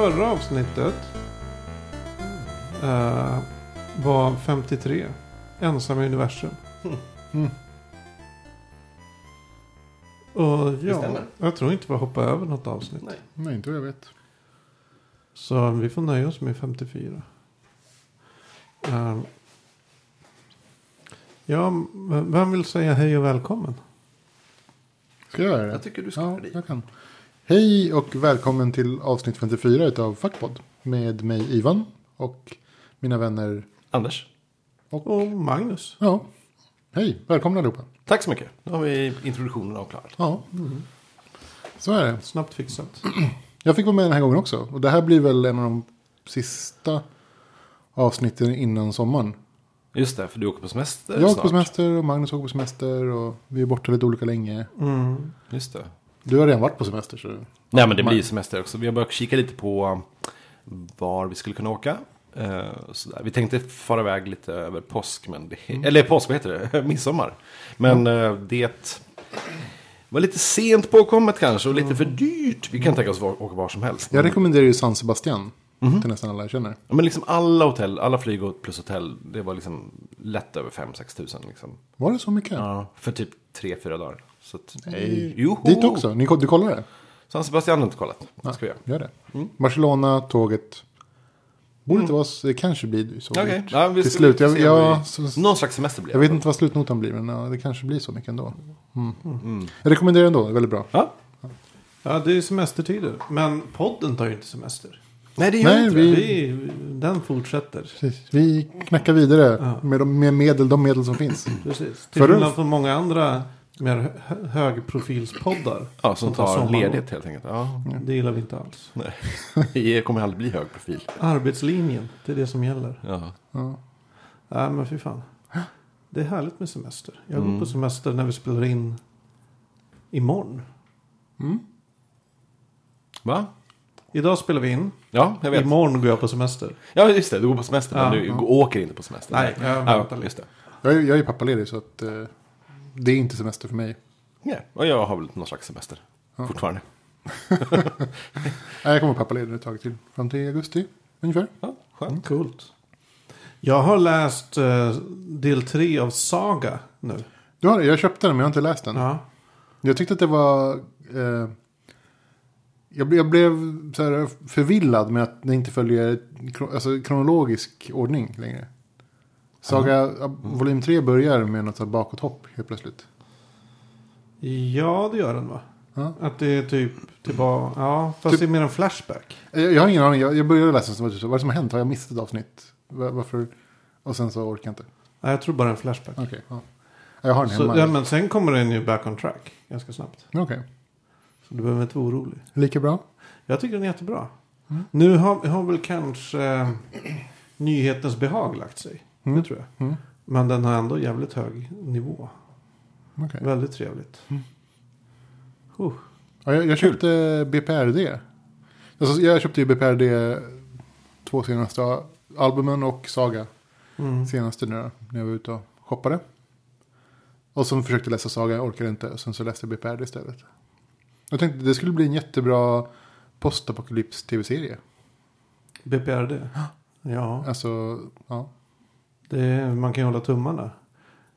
förra avsnittet eh, var 53. Ensam i universum. Mm. Och ja, jag tror inte vi har hoppat över något avsnitt. Nej. Nej, inte vad jag vet. Så vi får nöja oss med 54. Eh, ja, vem vill säga hej och välkommen? Ska jag göra det? Jag tycker du ska Ja, det. jag kan. Hej och välkommen till avsnitt 54 utav Fackpodd. Med mig Ivan och mina vänner. Anders, Och, Och Magnus. ja, hej, välkomna allihopa. tack så mycket. Nu har vi introduktionen avklarad. Ja, så är det. Snabbt fixat. Jag fick vara med den här gången också. Och det här blir väl en av de sista avsnitten innan sommaren. Just det, för du åker på semester Jag åker snart. på semester och Magnus åker på semester. Och vi är borta lite olika länge. Mm. Just det. Du har redan varit på semester. Så... Nej, men det blir semester också. Vi har börjat kika lite på var vi skulle kunna åka. Eh, sådär. Vi tänkte fara iväg lite över påsk, men det, eller påsk, vad heter det? Midsommar. Men eh, det var lite sent påkommet kanske och lite för dyrt. Vi kan tänka oss var, åka var som helst. Jag rekommenderar ju San Sebastian. Till nästan alla jag känner. Ja, Men liksom alla hotell, alla flyg plus hotell, det var liksom lätt över 5-6 tusen. Liksom. Var det så mycket? Ja, för typ 3-4 dagar. Så att, Nej. Joho! Dit också? Ni, du kollar det? San Sebastian har inte kollat. Det ska vi göra. Gör det. Barcelona, tåget. Borde inte vara så, det kanske blir så. Okej, dyrt. ja, vi Till slut. Jag, jag, vi- Någon slags semester blir jag det. vet inte vad slutnotan blir, men ja, det kanske blir så mycket ändå. Mm. Jag rekommenderar ändå, det är väldigt bra. Ja. Ja, det är semestertider. Men podden tar ju inte semester. Nej, det gör Nej, inte vi- det. Vi, den fortsätter. Precis. Vi knackar vidare Ja. med, de, med medel, de medel som finns. Precis. Till skillnad från många andra mer hö- högprofilspoddar. Ja, som tar sommarlov. ledigt helt enkelt. Ja. Det gillar vi inte alls. Det kommer aldrig bli hög profil. Arbetslinjen, det är det som gäller. Ja. Ja. Nej, men fy fan. Det är härligt med semester. Jag går Mm. på semester när vi spelar in imorgon. Va? Idag spelar vi in. Ja, jag vet. Imorgon går jag på semester. Ja, just det. Du går på semester, Ja. men du åker inte på semester. Nej, jag ja, väntar lite. just det. Jag, är- jag är pappaledig så att eh, det är inte semester för mig. Ja, och jag har väl någon slags semester. Fortfarande. Nej, jag kommer pappaledig ett tag till. Fram till augusti ungefär. Ja, skönt. Coolt. Jag har läst eh, del tre av Saga nu. Du har, jag köpte den men jag har inte läst den. Ja. Jag tyckte att det var... Eh, jag, blev, jag blev så här förvillad med att det inte följer alltså, kronologisk ordning längre. Saga volym 3 börjar med något bakåthopp helt plötsligt. ja, det gör den va? Ja. Att det är typ tillbaka. Ja, fast Typ- det är mer en flashback. Jag, jag har ingen aning, jag, jag började läsa var det så, vad är det som har hänt? Har jag missat ett avsnitt? Va- Varför? Och sen så orkar jag inte. Nej, jag tror bara en flashback. Okej, ja. Jag har den Så, hemma. ja, men sen kommer den ju back on track ganska snabbt. Okej, Så du behöver inte vara orolig. lika bra. Jag tycker den är jättebra. Mm. Nu har, har väl kanske eh, nyhetens behag lagt sig. Mm. Det tror jag. Mm. Men den har ändå jävligt hög nivå. Okej. Väldigt trevligt. Mm. Huh. Ja, jag, jag köpte BPRD. Alltså, jag köpte ju BPRD två senaste albumen och Saga. Mm. Senaste nu när jag var ute och shoppade. Och så försökte läsa Saga, orkade inte. Och sen så läste jag BPRD istället. Jag tänkte det skulle bli en jättebra postapokalyps tv-serie. BPRD. Ja, Alltså, ja. Det man kan ju hålla tummarna.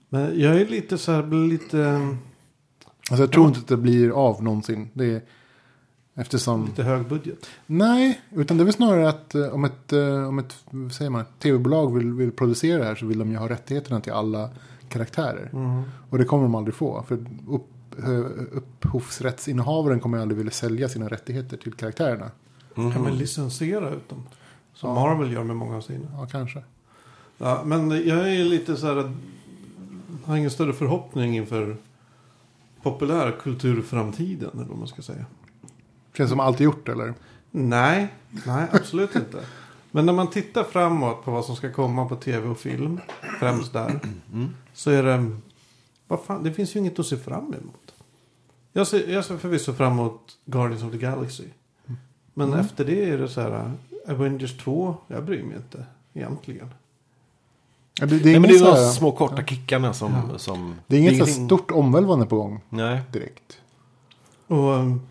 Men jag är lite så här, blir lite, Alltså jag tror inte att det blir av någonsin. Det är, eftersom... lite hög budget. Nej, utan det är väl snarare att eh, om ett, eh, om ett säger man, tv-bolag vill, vill producera det här så vill de ju ha rättigheterna till alla karaktärer. Mm. Och det kommer de aldrig få. För upp, eh, upphovsrättsinnehavaren kommer aldrig vilja sälja sina rättigheter till karaktärerna. Kan man licensiera ut dem? Som Mm. Ja. Marvel gör med många av sina. Ja, kanske. Ja, men jag är lite så här. Har ingen större förhoppning inför populärkulturframtiden. Eller vad man ska säga. Känns som alltid gjort eller? Nej, nej absolut inte. Men när man tittar framåt på vad som ska komma på tv och film. Främst där. Så är det. Vad fan, det finns ju inget att se fram emot. Jag ser, jag ser förvisso fram emot Guardians of the Galaxy. Men efter det är det så här. Avengers 2. Jag bryr mig inte egentligen. Ja, det, det är Nej, men det är de små korta kickarna som... Ja. som det är inget ingenting- stort omvälvande på gång Nej. direkt. Och um,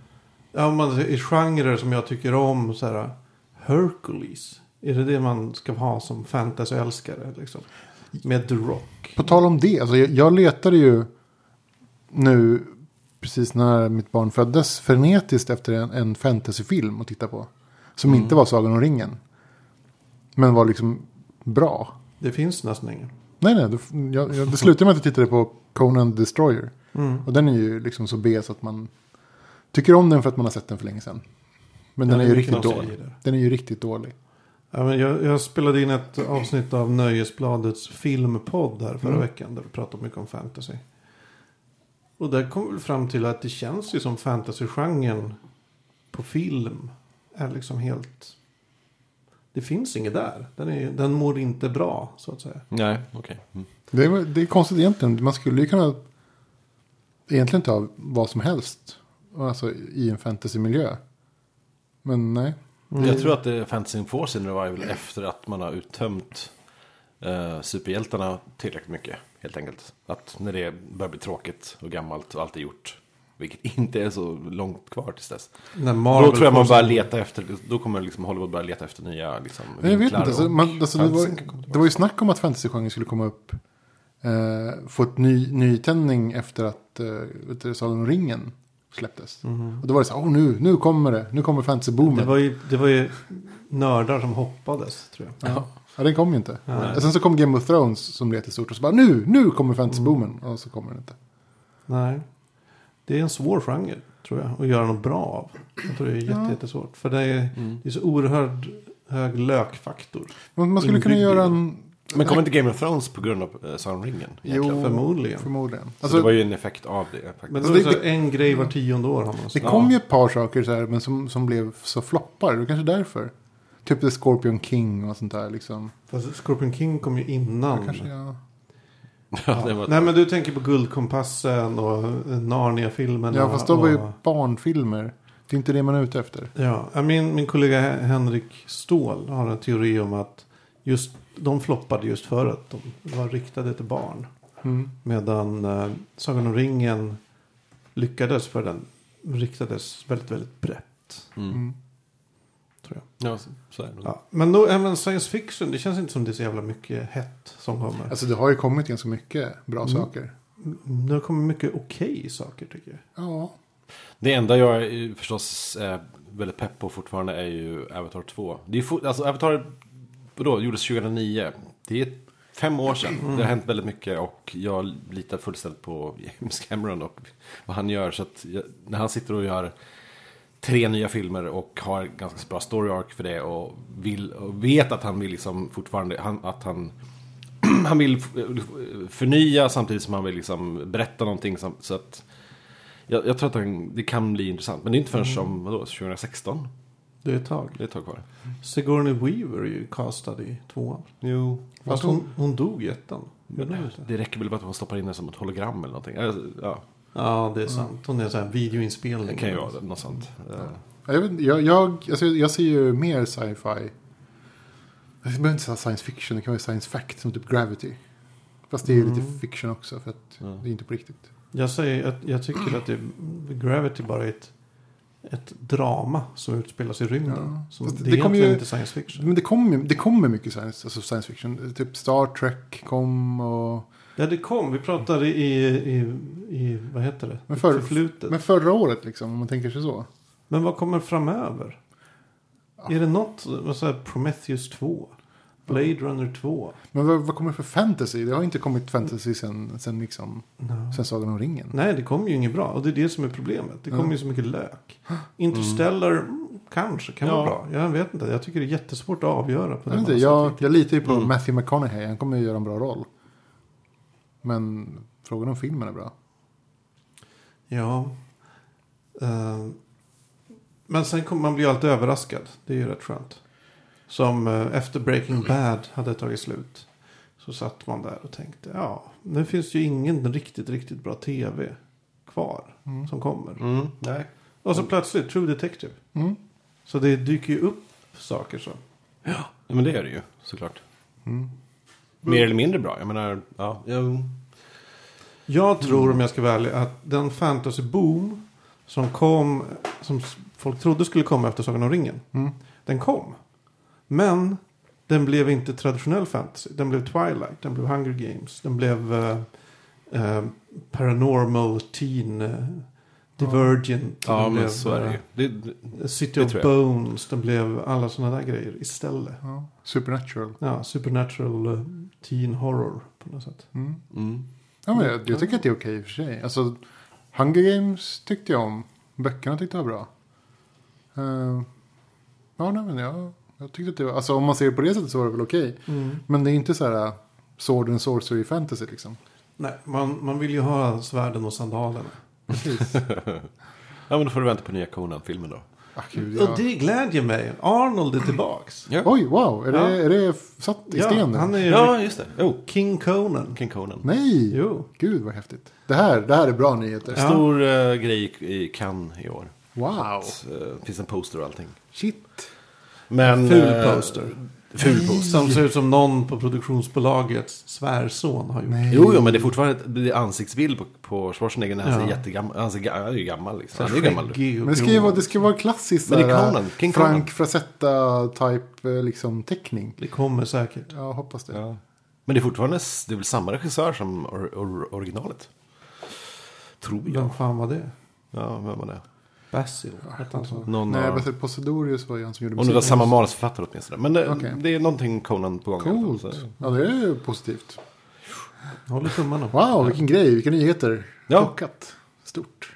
Ja, man i genrer som jag tycker om. Så här, Hercules. Är det det man ska ha som fantasyälskare? Liksom? Med The Rock. På tal om det, alltså jag, jag letade ju nu precis när mitt barn föddes frenetiskt efter en, en fantasyfilm att titta på. Som inte var Sagan om ringen. Men var liksom bra. Det finns nästan ingen. Nej, nej, det, jag, jag, det slutade med att jag tittade på Conan Destroyer. Mm. Och den är ju liksom så B så att man tycker om den för att man har sett den för länge sedan. Men Ja, den är ju riktigt dålig. Den är ju riktigt dålig. Ja, men jag, jag spelade in ett avsnitt av Nöjesbladets filmpodd här förra Mm. veckan. Där vi pratade mycket om fantasy. Och där kom vi fram till att det känns ju som fantasygenren på film är liksom helt... Det finns inget där. Den, är, den mår inte bra så att säga. Nej, okej. Mm. Det är, det är konstigt egentligen. Man skulle ju kunna egentligen ta vad som helst. Alltså i en fantasymiljö. Men nej. Mm. Jag tror att det fantasyn får sin revival efter att man har uttömt eh, superhjältarna tillräckligt mycket. Helt enkelt. Att när det börjar bli tråkigt och gammalt och allt är gjort. Vilket inte är så långt kvar tills dess. När Marvel då tror jag man börjar leta efter, då kommer liksom Hollywood börja leta efter nya liksom, Jag vet inte. Alltså, man, alltså, det, var, det var ju snack om att fantasygenren skulle komma upp. Eh, få ett ny, nytändning efter att eh, Sagan om ringen släpptes. Och då var det så här, oh, nu, nu kommer det. Nu kommer Det fantasyboomen. var, ju, det var ju nördar som hoppades tror jag. Ja. ja, den kom ju inte. Nej. Och sen så kom Game of Thrones som blev jättestort. Och så bara, nu, nu kommer fantasyboomen. Och så kommer den inte. Nej. Det är en svår genre tror jag. Att göra något bra av. Jag tror det är jätte, Ja. jättesvårt. För det är, det är så oerhört hög lökfaktor. Men man skulle kunna göra en... Men kommer inte Game of Thrones på grund av uh, Sagan om ringen? egentligen? förmodligen. Förmodligen. Så Alltså, det var ju en effekt av det. Faktiskt. Men Alltså, det det- en grej var tionde år har man det kom ju ett par saker så här, men som, som blev så floppar. Det var kanske därför. Typ The Scorpion King och sånt där liksom. Fast Scorpion King kom ju innan. Kanske, ja. Ja, det var, Nej men du tänker på Guldkompassen och Narnia-filmerna. ja, fast då var ju och- barnfilmer. Det är inte det man är ute efter. Ja, ja, min, min kollega Henrik Ståhl har en teori om att just de floppade just för att de var riktade till barn. Mm. Medan eh, Sagan om ringen lyckades för den riktades väldigt, väldigt brett. mm. Mm. Ja, så, är det. Ja, men då, även science fiction, det känns inte som det är så jävla mycket hett som kommer. Alltså det har ju kommit ganska mycket bra Mm. saker. Mm, Det har kommit mycket okej saker tycker jag. Ja. Det enda jag är förstås är väldigt pepp på fortfarande är ju Avatar 2. Det är alltså Avatar då, gjordes 2009. Det är fem år sedan. Det har hänt väldigt mycket och jag litar fullständigt på James Cameron och vad han gör. Så att jag, när han sitter och gör tre nya filmer och har ganska bra story arc för det och, vill, och vet att han vill liksom fortfarande, han, att han han vill förnya samtidigt som han vill liksom berätta någonting så att jag, jag tror att han, det kan bli intressant. Men det är inte förrän som, vadå, 2016? Det är ett tag. Det är ett tag kvar. Sigourney Weaver är ju castad i tvåan. Jo. Fast hon, hon dog i ettan. Det räcker väl bara att hon stoppar in det som ett hologram eller någonting. Alltså, Ja, Ja, det är sant. Hon är en sån här videoinspelning. det kan ju vara något sånt. Jag, vet, inte, jag, jag, alltså jag ser ju mer sci-fi. Jag behöver inte säga science fiction, det kan vara science fact som typ Gravity. Fast det är ju Mm. lite fiction också för att Ja. det är inte på riktigt. Jag säger att jag tycker att det, Gravity bara är ett, ett drama som utspelas i rymden. Ja. Som, Fast det, det är kommer egentligen ju- inte science fiction. Men det kommer, det kommer mycket science, alltså science fiction. Typ Star Trek kom och... Ja, det kom. Vi pratade i, i, i vad heter det? Men för- Förflutet. Men förra året liksom, om man tänker sig så. Men vad kommer framöver? Är det något, vad säger Prometheus 2? Blade Runner 2? Men vad, vad kommer för fantasy? Det har inte kommit fantasy sen, sen, liksom, No. sen Sagan om ringen. Nej, det kommer ju inget bra. Och det är det som är problemet. Det kommer Ja. ju så mycket lök. Interstellar mm, kanske kan Ja. vara bra. Jag vet inte. Jag tycker det är jättesvårt att avgöra. På Jag, det inte, jag, jag litar ju på Mm. Matthew McConaughey. Han kommer ju göra en bra roll. Men frågan om filmen är bra. Ja. Eh, men sen kommer man bli alltid överraskad. Det är ju rätt skönt. Som eh, efter Breaking Bad hade tagit slut. Så satt man där och tänkte. Ja, nu finns ju ingen riktigt, riktigt bra tv kvar. Mm. Som kommer. Mm, nej. Och så plötsligt True Detective. Mm. Så det dyker ju upp saker så. Ja, men det är det ju såklart. Mm. Mer eller mindre bra. Jag menar, ja. Jag, Jag tror om jag ska vara ärlig att den fantasy boom som kom som folk trodde skulle komma efter Sagan om ringen. Mm. Den kom. Men den blev inte traditionell fantasy. Den blev Twilight, den blev Hunger Games, den blev eh, eh, Paranormal Teen, eh, Divergent. Ja, men blev, så är det eh, ju. Det, det, City Det of. Bones, den blev alla sådana där grejer istället. Ja. Supernatural. Ja, Supernatural eh, Teen Horror på något sätt. Mm. mm. Ja, men jag, jag tycker att det är okej i och för sig. Alltså, Hunger Games tyckte jag om. Böckerna tyckte jag var bra. Eh, ja, nej, men jag, jag tyckte att det var... Alltså om man ser det på det sättet så var det väl okej. Men det är inte så här uh, Sword and Sorcery Fantasy liksom. Nej, man, man vill ju ha svärden och sandalerna. Precis. Ja, men då får du vänta på nya Conan-filmen då. ah, gud, Och ja. det glädjer mig. Arnold är tillbaks. Ja, Oj, wow. Är, Ja. det, är det satt i Ja, sten nu? han är ja just det. Oh, King Conan. King Conan. Nej! Jo. Gud vad häftigt. Det här, det här är bra nyheter. Ja. Stor eh, grej i, Cannes i år. Wow. Det finns en poster och allting. Shit. Men, Ful eh, poster. Ful poster. Som ser ut som någon på produktionsbolagets svärson har gjort. Nej. Jo, jo, men det är fortfarande det är ansiktsbild på, på Schwarzenegger när han Ja. ser jättegammal Han, ser, han är ju gammal liksom. Han är ju gammal. Men det ska ju vara, det ska vara klassiskt Men det är Conan, King Frank Frazetta-type eh, liksom, teckning. Det kommer säkert. Jag hoppas det. Ja. Men det är fortfarande det är väl samma regissör som or, or, originalet. Tror jag. Vem fan var det? Ja, vem var det? Basil. Någon Nej, av... vet Posidorius var ju han som gjorde Om det var musiken. samma manusförfattare åtminstone. Men det, Okej. det är någonting Conan på gång. Coolt. så- Ja, det är ju positivt. Håller tummarna. Wow, vilken grej. Vilka nyheter. Ja. Plockat. Stort.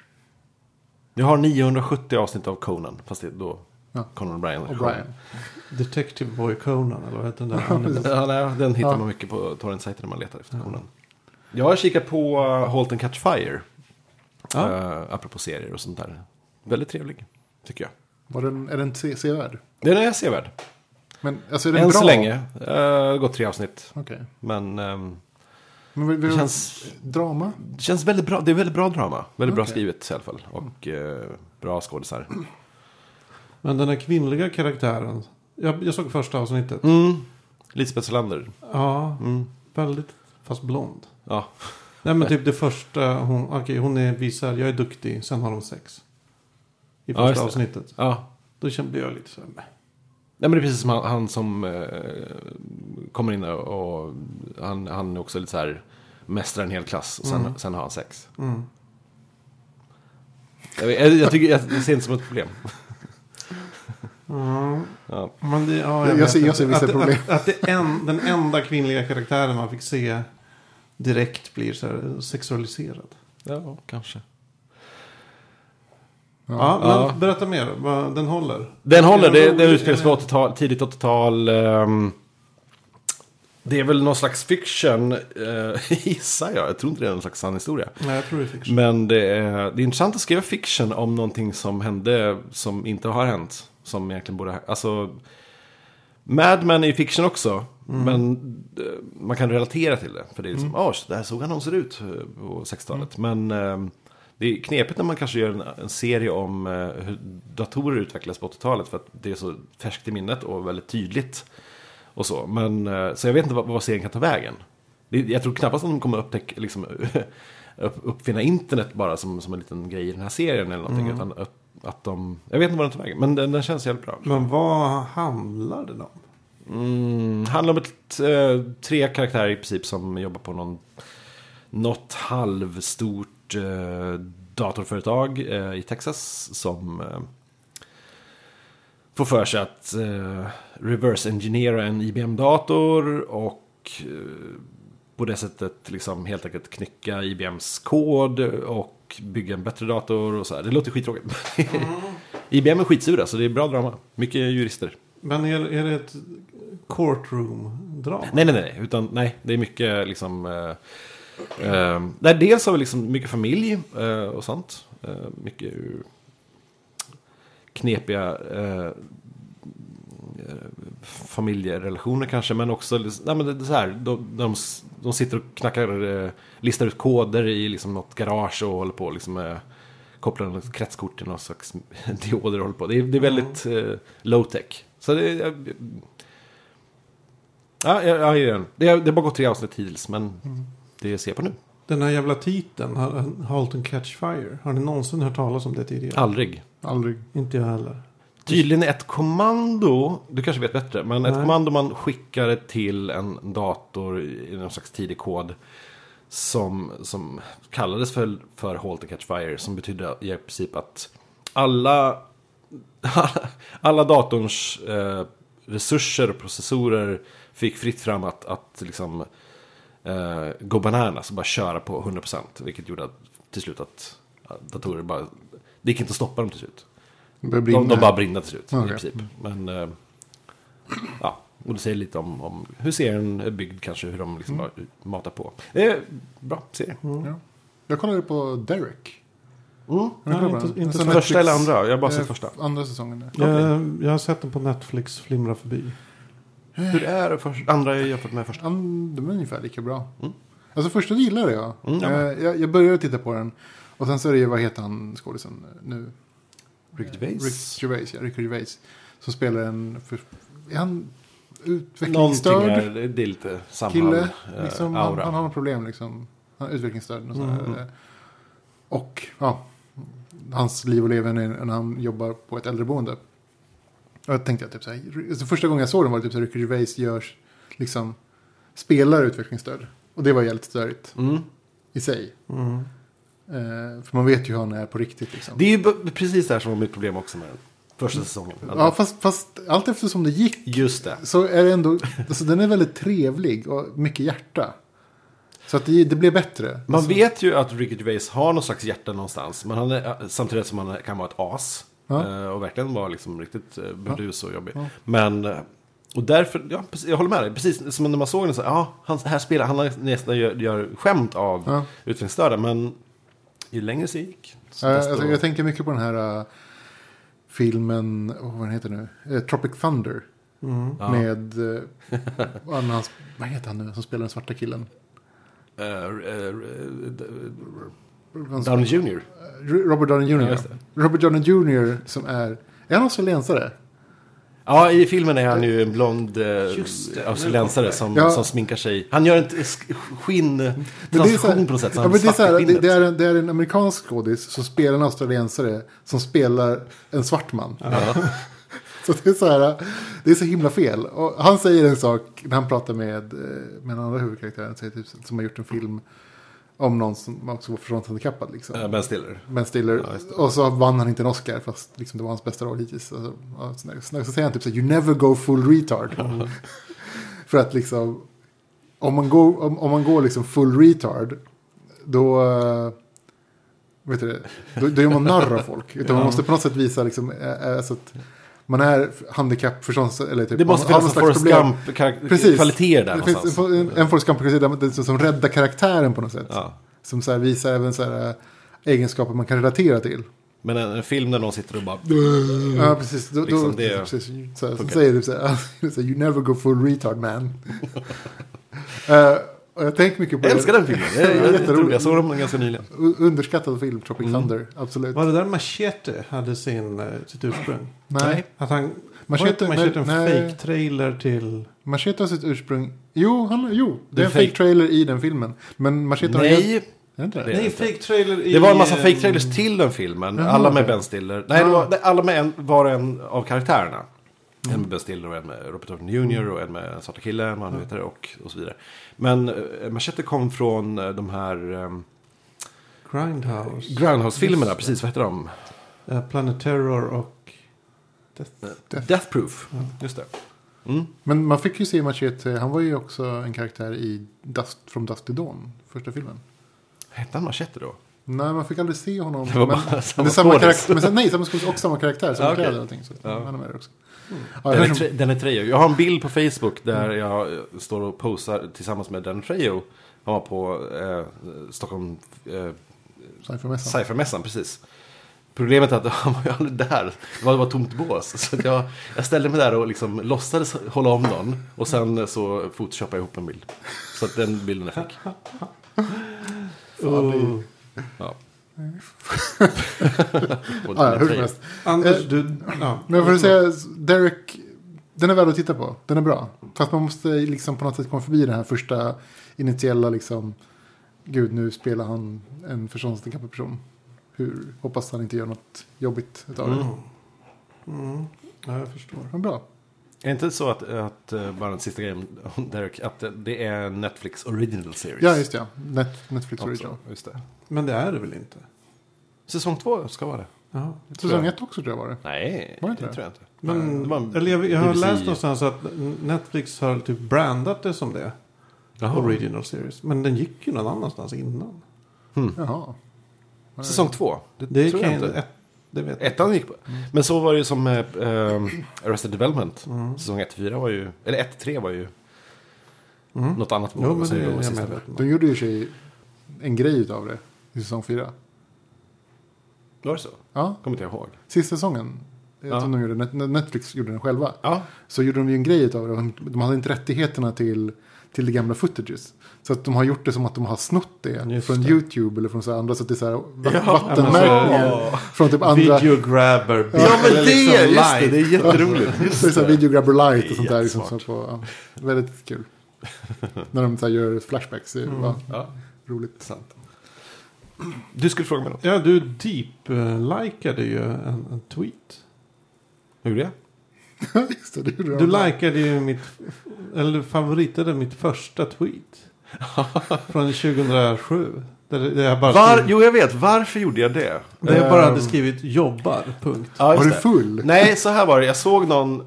Jag har 970 avsnitt av Conan. Fast det är då Ja. Conan O'Brien. Och Brian. Detective Boy Conan, eller vad heter den där? Ja, nej, den hittar Ja. man mycket på torrentsajter när man letar efter Conan. Jag har kikat på uh, Halt and Catch Fire. Ja. Uh, apropå serier och sånt där. Väldigt trevlig, tycker jag. Var den, är den se- sevärd? Den är sevärd. Men alltså är den Än bra? så länge. Uh, gått tre avsnitt. Okej. Men ehm, Men vill, vill, det känns, Drama? det känns väldigt bra. Det är väldigt bra drama. Väldigt bra Okej. skrivet i alla fall. Och eh, bra skådisar. Men den här kvinnliga karaktären. Jag, jag såg första avsnittet. Mm. Lisbeth Salander. Ja, Mm. väldigt. Fast blond. Ja. Nej men typ det första. Hon, okej, hon är, visar jag är duktig. Sen har de sex. I Ja, första det. avsnittet. ja. Då kände jag lite så här. Nej, men det är precis som han, han som eh, kommer in och, och han, han är också lite så här mästrar en hel klass och sen, Mm. sen har han sex. Mm. Jag, jag, jag, tycker, jag ser det inte som ett problem. Ja, Ja. men det, ja, Jag vet ser- jag ser vissa att, problem. Att, att det en, den enda kvinnliga karaktären man fick se direkt blir så här sexualiserad. ja, kanske. Ja, men Ja. berätta mer. Vad Den håller. Den håller, det, utspelar sig på 80-tal, tidigt 80-tal. ehm, det är väl någon slags fiction, uh, gissar jag. Jag tror inte det är någon slags sann historia. Nej, jag tror det är fiction. Men det är, det är intressant att skriva fiction om någonting som hände som inte har hänt. Som egentligen borde ha Alltså, Mad Men är ju fiction också. Men eh, man kan relatera till det. För det är liksom, åh, så där såg han ser ut eh, på 60-talet. Men eh, det är knepigt när man kanske gör en, en serie om eh, hur datorer utvecklas på 80-talet. För att det är så färskt i minnet och väldigt tydligt. Och så. Men, eh, så jag vet inte vad, vad serien kan ta vägen. Det, jag tror knappast att de kommer upptäcka, liksom, upp, uppfinna internet bara som, som en liten grej i den här serien eller någonting. Utan att, att de, jag vet inte vad den tar vägen, men den, den känns jävligt bra. Men vad handlar den om? Mm, handlar om ett, eh, tre karaktärer i princip som jobbar på någon, något halvstort eh, datorföretag eh, i Texas. Som eh, får för sig att eh, reverse-engineera en IBM-dator och på det sättet liksom helt enkelt knycka IBMs kod och bygga en bättre dator och så här. Det låter skittråkigt. IBM är skitsura så det är bra drama. Mycket jurister. Men är, är det ett courtroom-drama? Nej, nej, nej. Utan nej, det är mycket liksom... Eh, eh, där dels har vi liksom mycket familj eh, och sånt. Eh, mycket eh, knepiga eh, eh, familjerelationer kanske. Men också, nej, men det är så här, de, de, de sitter och knackar, eh, listar ut koder i liksom något garage och håller på liksom eh, kopplar något kretskort till någon slags dioder och håller på. Det är, det är väldigt eh, low tech. Så det är... Ja, jag, jag den. Det har det har bara gått tre avsnitt hittills, men det ser på nu. Den här jävla titeln, Halt and Catch Fire. Har ni någonsin hört talas om det tidigare? Aldrig. Aldrig. Inte jag heller. Tydligen ett kommando, du kanske vet bättre, men ett Nej. kommando man skickar till en dator i någon slags tidig kod. Som, som kallades för, för Halt and Catch Fire, som betyder i princip att alla, alla datorns eh, resurser och processorer fick fritt fram att, att liksom, eh, gå bananas och bara köra på 100%. Vilket gjorde att, till slut att datorer bara, det gick inte att stoppa dem till slut. De, de bara brinner till slut Okej. i princip. Men eh, ja, och det säger lite om, om hur serien är byggd kanske, hur de liksom bara matar på. Är bra serie. Ja. Jag kollade på Derek. Mm. Nej, inte- den? inte sån Första Netflix- eller andra? Jag har bara eh, sett första. Andra säsongen. Jag, jag har sett den på Netflix flimra förbi. Hur är det för, andra jämfört med första? An- De är ungefär lika bra. Mm. Alltså första gillade jag. Mm, ja. Eh, jag. Jag började titta på den. Och sen så är det ju, vad heter han skådisen nu? Rick Gervais? Rick Gervais, ja. Rick Gervais. Som spelar en, för, är han utvecklingsstörd är, det är lite samma kille? eh, Liksom, han, aura. han har något problem liksom. Han är utvecklingsstörd. Och, så här. Mm. och ja, hans liv och leverne när han jobbar på ett äldreboende. Och jag tänkte att typ så här, alltså första gången jag såg den var det typ så här, Rick Gervais görs, liksom, spelar utvecklingsstörd. Och det var jävligt störigt Mm. i sig. Mm. Eh, för man vet ju hur han är på riktigt liksom. Det är ju precis det här som var mitt problem också med den första säsongen. Ja, fast, fast allt eftersom det gick Just det. så är det ändå, alltså den är väldigt trevlig och mycket hjärta. Så att det, det blev bättre. Man Alltså, vet ju att Ricky Gervais har någon slags hjärta någonstans. Men han är, samtidigt som han kan vara ett as. Ja. Eh, och verkligen vara liksom riktigt uh, burdus och jobbig. Men, eh, och därför, ja, jag håller med dig. Precis som när man såg den så, ja, han, här spelar, han nästan gör, gör skämt av Ja. utvecklingsstörda. Men ju längre det gick. Eh, desto- alltså, jag tänker mycket på den här eh, filmen, oh, vad den heter nu? Eh, Tropic Thunder. Mm. Ja. Med, uh, vad heter han nu som spelar den svarta killen? Downey Jr. Robert Downey Jr. Ja. Robert Downey Jr. som är, är han australiensare? Ja, i filmen är han ju en blond eh, australiensare som, Ja. som sminkar sig. Han gör en t- sk- skinn Men det är så här- transition på något sätt. Ja, men det, är så här, det, är en, det är en amerikansk skådis som spelar en australiensare som spelar en svart man. Så det är så här, det är så himla fel. Och han säger en sak när han pratar med, eh, med den andra huvudkaraktären typ, som har gjort en film om någon som också var förståndshandikappad. Liksom. Eh, Ben Stiller. Ben Stiller. Ja, och så vann han inte en Oscar fast liksom, det var hans bästa roll hittills. Alltså, ja, så, så, så säger han typ så här, you never go full retard. För att liksom, om man går, om, om man går liksom full retard, då, eh, vet du det, då, då gör man narr av folk. Utan man måste på något sätt visa liksom, eh, eh, så att man är handikapp, förstås, eller typ, Det måste finnas en Forrest problem. Gump Precis. kvaliteter där Det finns en, en Forrest Gump-karaktär som, räddar karaktären på något sätt. Ja. Som så här visar även så här, eh, egenskaper man kan relatera till. Men en, en film där någon sitter och bara... Ja, precis. Då, Liksom då, det precis så här, så säger du så här, you never go full retard man. Eh, och jag tänker mycket på Jag älskar den filmen. Det är, Ja, jag, jag, jätteroligt. jag såg den ganska nyligen. Underskattad film, Tropic Mm. Thunder. Absolut. Var det där Machete hade sin, eh, sitt ursprung? Nej. Att han... Machete- var inte Machete en fake-trailer till... Machete har sitt ursprung. Jo, han, jo det Det är en fake fake. trailer i den filmen. Men Machete har Nej, Är det Nej, inte. fake-trailer i... det var en massa eh, fake trailers till den filmen. Jaha, alla med. Ben Stiller. Nej, det var, alla med en, var en av karaktärerna. En med Ben Stiller och en med Robert Downey Jr. och en med den svarta killen, vad han nu heter, och, och så vidare. Men uh, Machete kom från eh, de här um, Grindhouse. Det. precis, vad heter de? Eh, Planet Terror och... Death. Death. Death Proof, just det. Mm. Men man fick ju se Machete. Han var ju också en karaktär i Dust from Dust to Dawn. Första filmen. Hette han Machete då? Nej, man fick aldrig se honom. Det var men, bara men samma är samma karaktär. Men nej, samma skådis och samma karaktär. Samma Ja, okej. kläder och allting. Så Ja. han är med också. Ja, kanske- tre, är trejo. Jag har en bild på Facebook där jag eh, står och posar tillsammans med den trejo. Han var på eh, Stockholm eh, Cyphermässan. Cyphermässan, precis. Problemet är att han var ju aldrig där. Det var bara tomt bås. Så jag, jag ställde mig där och liksom låtsades hålla om någon. Och sen så photoshoppade jag ihop en bild. Så att den bilden jag fick. Oh. Ja. Ja, hur som helst. Anders, Eh, du... Ja. Men för att säga, Derek, den är värd att titta på. Den är bra. Fast man måste liksom på något sätt komma förbi den här första initiella liksom, gud nu spelar han en förståndshandikappad person. hur, hoppas han inte gör något jobbigt utav Mm. det. Mm. Ja, jag förstår. Men bra. Är det inte så att, att eh, bara den sista grejen, Derek, att det är Netflix original series? Ja, just det. ja. Net, Netflix Också, Original. just det. Men det är det väl inte? Säsong två ska vara det. Ja. Säsong ett också tror jag var det. Nej, Var det det tror jag inte. Men, en eller jag, jag har BBC. läst någonstans att Netflix har typ brandat det som det. Jaha. Original series. Men den gick ju någon annanstans innan. Jaha. Säsong två? Det, Det tror jag inte. ett, det vet. Ettan gick på. Men så var det ju som med eh, Arrested Development. Mm. Säsong 1-4 var ju, eller 1-3 var ju Mm. något annat. Jo, men det är jag om. De gjorde ju sig en grej utav det i säsong fyra. Var det så? Ja, Kommer inte jag ihåg. sista säsongen. Jag Ja. tror de gjorde, Netflix gjorde den själva. Ja, Så gjorde de ju en grej utav det. De- De hade inte rättigheterna till, till det gamla footages. Så att de har gjort det som att de har snott det Just från det. YouTube eller från så andra. Så att det är så här va- Ja, vattenmärkningar ja. från typ andra. Video grabber. ja men det, liksom just det, det är jätteroligt. Så Just det är så här det. video grabber light är och sånt där. Liksom, så jättesmart. på, ja, väldigt kul. När de så här gör flashbacks. Det var Ja, roligt. sant. Du skulle fråga mig något. Ja, du deep-likade ju en, en tweet. Hur gjorde jag? Just det, det. Du likade ju mitt, eller du favoritade mitt första tweet. Från 2007. Där, där jag bara, Var, skrev, jo, jag vet. Varför gjorde jag det? där jag bara hade Ehm, skrivit jobbar, punkt. Ja, Var du full? Nej, så här var det. Jag såg någon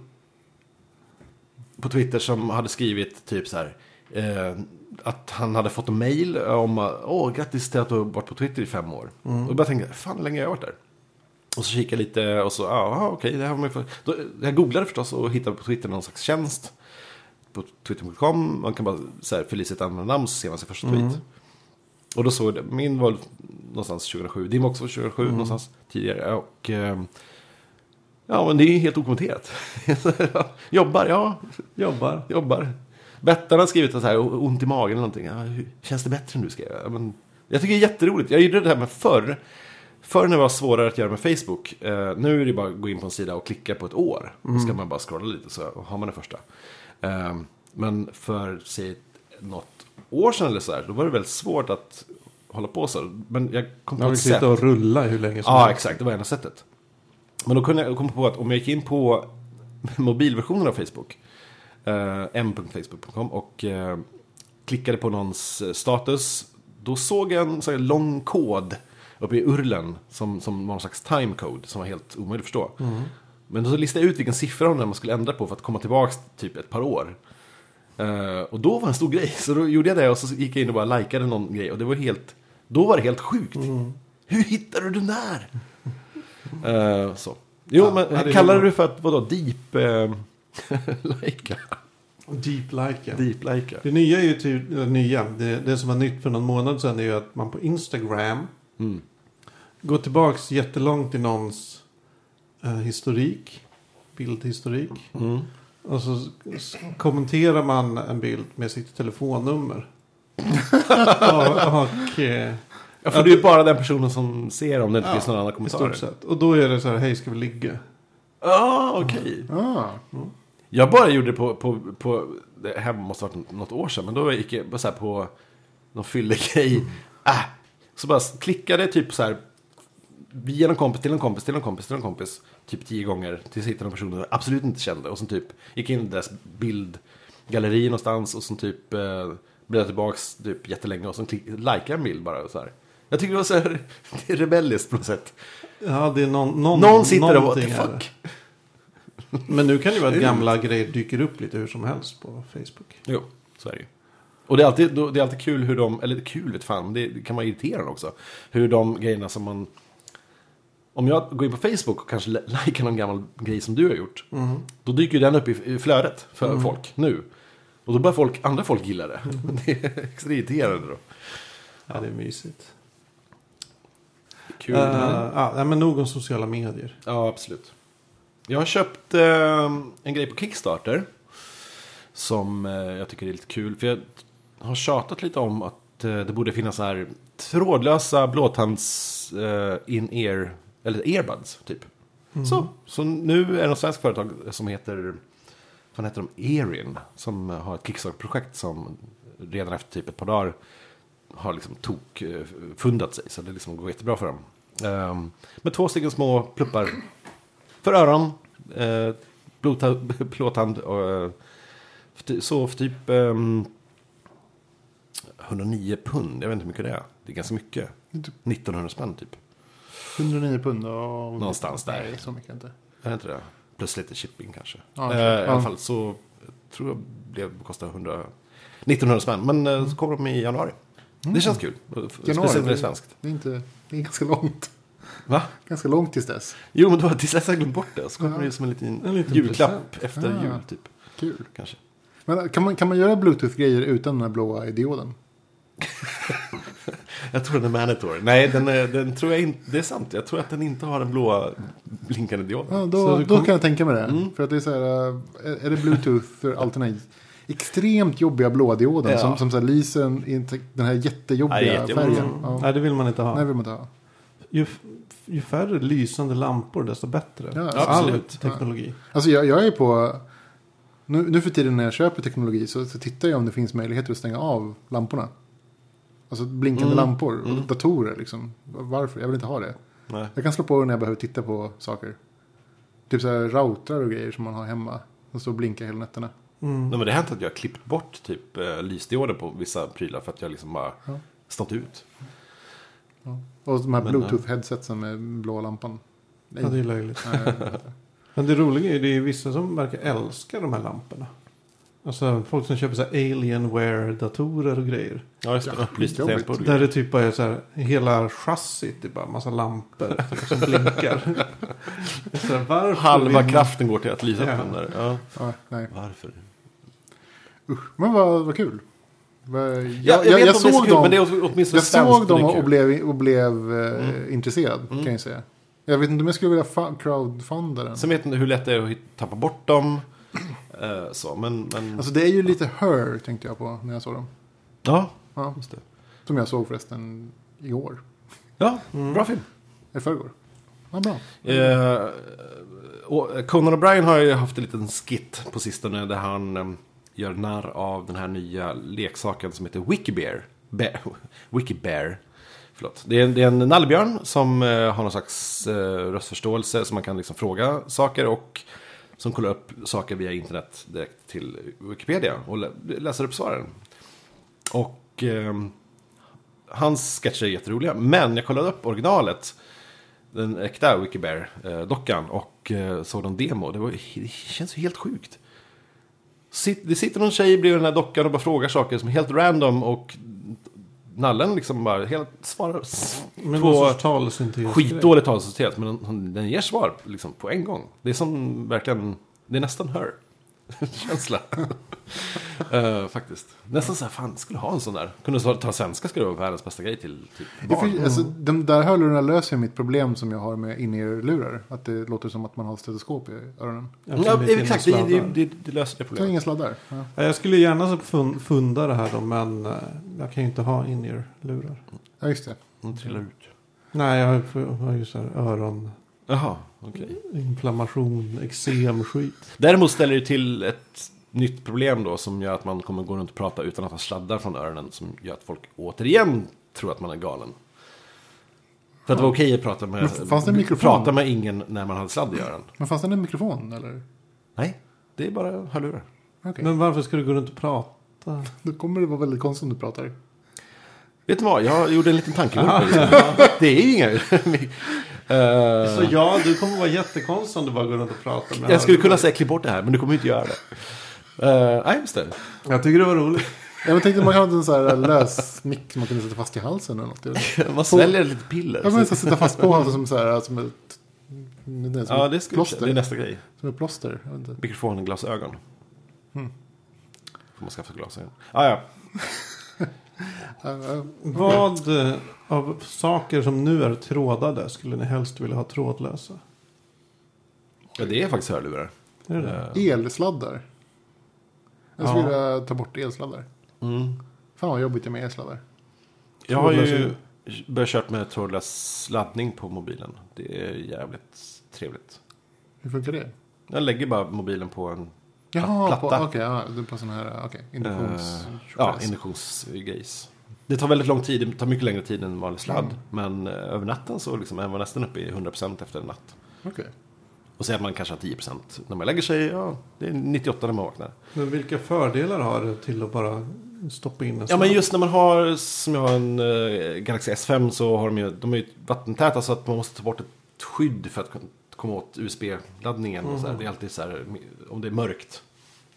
på Twitter som hade skrivit typ så här. Eh, att han hade fått en mail om åh, grattis till att du har varit på Twitter i fem år. Och jag bara tänkte, fan hur länge har jag varit där? Och så kikade jag lite och så, ja okej, det här var man för... Då, Jag googlade förstås och hittade på Twitter någon slags tjänst. På twitter.com, man kan bara så här, fylla i sitt användarnamn så ser man sin första tweet. Och då såg jag min var någonstans 2007, din var också 2007 någonstans tidigare. Och ehm, ja, men det är helt okommenterat. jobbar, ja, Jobbar. jobbar. Bettan har skrivit så här, ont i magen eller någonting. Ja, känns det bättre nu skrev jag. Ja, Men, jag tycker det är jätteroligt. Jag gjorde det här med förr. Förr när det var svårare att göra med Facebook. Eh, nu är det bara att gå in på en sida och klicka på ett år. Då ska man bara scrolla lite så har man det första. Eh, men för, säg något år sedan eller så här, då var det väldigt svårt att hålla på så. Men jag kom på vill ett sätt. sitta och rulla hur länge som Ja, helst. exakt. Det var enda sättet. Men då kunde jag komma på att om jag gick in på mobilversionen av Facebook, eh, m.facebook.com och eh, klickade på någons eh, status, då såg jag en så här lång kod uppe i urlen som, som var någon slags timecode som var helt omöjligt att förstå. Men då listade jag ut vilken siffra man skulle ändra på för att komma tillbaka typ ett par år. Eh, och då var det en stor grej, så då gjorde jag det och så gick jag in och bara likade någon grej och det var helt, då var det helt sjukt. Hur hittade du den där? Eh, så. Jo, Ja, men det bra. du för att vadå, deep uh, lika? Deep like. Deep lika. Det nya är ju typ, eller nya, det, det som var nytt för någon månad sedan är ju att man på Instagram Mm. Går tillbaks jättelångt i någons eh, historik, bildhistorik. Mm. Och så kommenterar man en bild med sitt telefonnummer. och, och eh, Ja, för det är ju bara den personen som ser om det inte Ja, finns någon annan i kommentar. stort sett. Och då är det så här, hej ska vi ligga? Ja, ah, okej. Ah, Jag bara gjorde det på, på, på det här måste ha varit något år sedan, men då gick jag bara så här på någon fyllegrej. Äh, så bara klickade typ så här via någon kompis till en kompis till en kompis till en kompis. Typ tio gånger tills jag hittade någon person jag absolut inte kände. Och sen typ gick in i deras bildgalleri någonstans och sen typ eh, blev tillbaks typ jättelänge och klick, likade en bild bara så här. Jag tycker det var så här, det är rebelliskt på något sätt. Ja, det är någon, någon, Någon sitter och what the fuck. Men nu kan det ju vara att gamla grejer dyker upp lite hur som helst på Facebook. Jo, så är det ju. Och det är alltid, det är alltid kul hur de, eller kul vet fan, det, det kan vara irriterande också. Hur de grejerna som man... Om jag går in på Facebook och kanske li- likar någon gammal grej som du har gjort. Då dyker ju den upp i, flödet för folk nu. Och då börjar folk, andra folk gilla det. Det är extra irriterande då. Ja, det är mysigt. Kul. Uh, men, ja, men nog om sociala medier. ja, absolut. Jag har köpt eh, en grej på Kickstarter. Som eh, jag tycker är lite kul. För jag har tjatat lite om att eh, det borde finnas så här trådlösa blåtands eh, in-ear, eller earbuds typ. Så, så nu är det något svenskt företag som heter, vad heter de, Erin. Som har ett Kickstarter-projekt som redan efter typ ett par dagar har liksom tok eh, fundat sig. Så det liksom går jättebra för dem. Ehm, med två stycken små pluppar för öron. Uh, plåtand ty- så för typ... ehm, 109 pund, jag vet inte hur mycket det är. Det är ganska mycket. 1900 spänn typ. 109 pund och... Någonstans där. Nej, så mycket inte. Är det inte det? Plus lite shipping kanske. Ja, Eh, I ja. alla fall så tror jag blev kostar 100, 1900 spänn. Men eh, så kommer de i januari. Det känns kul. Speciellt när det är svenskt. Det är, inte, det är ganska långt. Va? Ganska långt tills dess. Jo, men då tills dess har jag glömt bort det. Så kommer det ju som en liten, En liten julklapp present. efter Ah. jul typ. Kul. Kanske. Men kan man, kan man göra bluetooth-grejer utan den här blåa dioden? Jag tror den är mandatory. Nej, den, är, den tror jag inte. Det är sant. Jag tror att den inte har den blåa blinkande dioden. Ja, då, då kan jag tänka mig det. Mm. För att det är så här, äh, är är det bluetooth för allt den här extremt jobbiga blåa dioden Ja. som, som så här lyser en- i den här jättejobbiga Ja, färgen. Mm. Ja. Nej, det vill man inte ha. Nej, vill man inte ha. Ju, ju färre lysande lampor, desto bättre. Ja, All absolut. teknologi. Alltså jag, jag är på... Nu, nu för tiden när jag köper teknologi så, så tittar jag om det finns möjligheter att stänga av lamporna. Alltså blinkande Mm. lampor och Mm. datorer liksom. Varför? Jag vill inte ha det. Nej. Jag kan slå på det när jag behöver titta på saker. Typ så här routrar och grejer som man har hemma. Och så blinkar hela nätterna. Mm. Nej, men det har hänt att jag har klippt bort typ eh, lysdioder på vissa prylar för att jag liksom bara Ja. stått ut. Och de här bluetooth-headsetsen med blå lampan. Nej. Ja, det är löjligt. Men det roliga är ju det är vissa som verkar älska de här lamporna. Alltså folk som köper så här Alienware-datorer och grejer. Ja, just det. Ja, Upplyst skitjobbigt. tangentbord. Där det typ bara är så här, hela chassit är bara en massa lampor som blinkar. Så här, Halva vill kraften går till att lysa Ja. upp den där. Ja. ja, nej. Varför? Men vad, vad kul. Jag, såg kul, dem, men det är åtminstone jag svenskt såg dem det är och blev, och blev eh, Mm. intresserad. Mm. Kan jag säga. Jag vet inte om jag skulle vilja crowdfunda den. Sen vet inte hur lätt det är att tappa bort dem. Eh, så, men... men... Alltså det är ju lite Her tänkte jag på när jag såg dem. ja, Ja, just det. som jag såg förresten igår. Ja, Mm. bra film. I förrgår. Ja, bra. Eh, och Conan O'Brien har ju haft en liten skit på sistone där han eh, gör narr av den här nya leksaken som heter Wikibear. Bear, Wikibear. Förlåt. Det är, det är en nallebjörn som eh, har någon slags eh, röstförståelse som man kan liksom fråga saker och som kollar upp saker via internet direkt till Wikipedia och lä- läser upp svaren. Och eh, hans sketcher är jätteroliga, men jag kollade upp originalet den äkta Wikibear-dockan och eh, såg en demo. Det, var, det känns ju helt sjukt. Sitt, det sitter någon tjej bredvid den här dockan och bara frågar saker som är helt random och nallen liksom bara helt svarar Men på talsyntes. skitdåligt talsystem. Men den, den ger svar liksom på en gång. Det är som verkligen, det är nästan hör. Känsla. Eh, faktiskt. Nästan så här, fan, skulle ha en sån där. Kunde ta svenska skulle det vara världens bästa grej till typ Det barn. för, alltså, de där hörlurarna löser ju mitt problem som jag har med in-ear-lurar. Att det låter som att man har stetoskop i öronen. Ja, exakt, det, det, det, det löser det problemet. inga sladdar. Ja. Ja, Jag skulle gärna fun- funda det här då, men eh, jag kan ju inte ha in-ear-lurar. ja, just det. De trillar ut. Nej, jag har- ju så här öroninflammation, Jaha, okej. eksem, skit. Däremot ställer det till ett nytt problem då som gör att man kommer gå runt och prata utan att ha sladdar från öronen. Som gör att folk återigen tror att man är galen. För att det var okej att prata med, fanns det en mikrofon? prata med ingen när man hade sladd i öronen. Men fanns det en mikrofon eller? Nej, det är bara hörlurar. Okej. Men varför ska du gå runt och prata? Då kommer det vara väldigt konstigt om du pratar. Vet du vad, jag gjorde en liten tankevurpa. Det är ju inga... Eh, Så ja, du kommer vara jättekonstig om du bara går runt och pratar med jag skulle kunna säga klipp bort det här, men du kommer inte göra det. Uh, nej, just det. Jag tycker det var roligt. Jag tänkte att man hade en sån här lös mick som man kunde sätta fast i halsen eller något. Man sväljer lite piller. men så så- sätta fast på halsen som, så här, som ett, det Ja, det, skulle, plåster. det är nästa grej. Som ett plåster. Jag vet inte. Mikrofonglasögon. Mm. Får man skaffa glasögon. Ah, ja. Vad eh, av saker som nu är trådade skulle ni helst vilja ha trådlösa? ja, det är faktiskt hörlurar. Är det det? Eh, Elsladdar. Jag skulle Ja. vilja ta bort elsladdar. Mm. Fan vad jobbigt det är med elsladdar. Jag har ju börjat kört med trådlös laddning på mobilen. Det är jävligt trevligt. Hur funkar det? Jag lägger bara mobilen på en Jaha, på, platta. okej, ja, det är på sån här, okej, induktions... eh, ja, induktionsgrejs. Det tar väldigt lång tid, det tar mycket längre tid än vanlig sladd. Men eh, över natten så liksom är man nästan uppe i 100% efter en natt. Okej. Och säger att man kanske har 10% när man lägger sig, ja, det är 98 när man vaknar. Men vilka fördelar har det till att bara stoppa in en Ja sladd? men just när man har, som jag har en uh, Galaxy S5 så har de ju, de är ju vattentäta så att man måste ta bort ett skydd för att kun- komma åt USB-laddningen. Och så här. Det är alltid så här, om det är mörkt.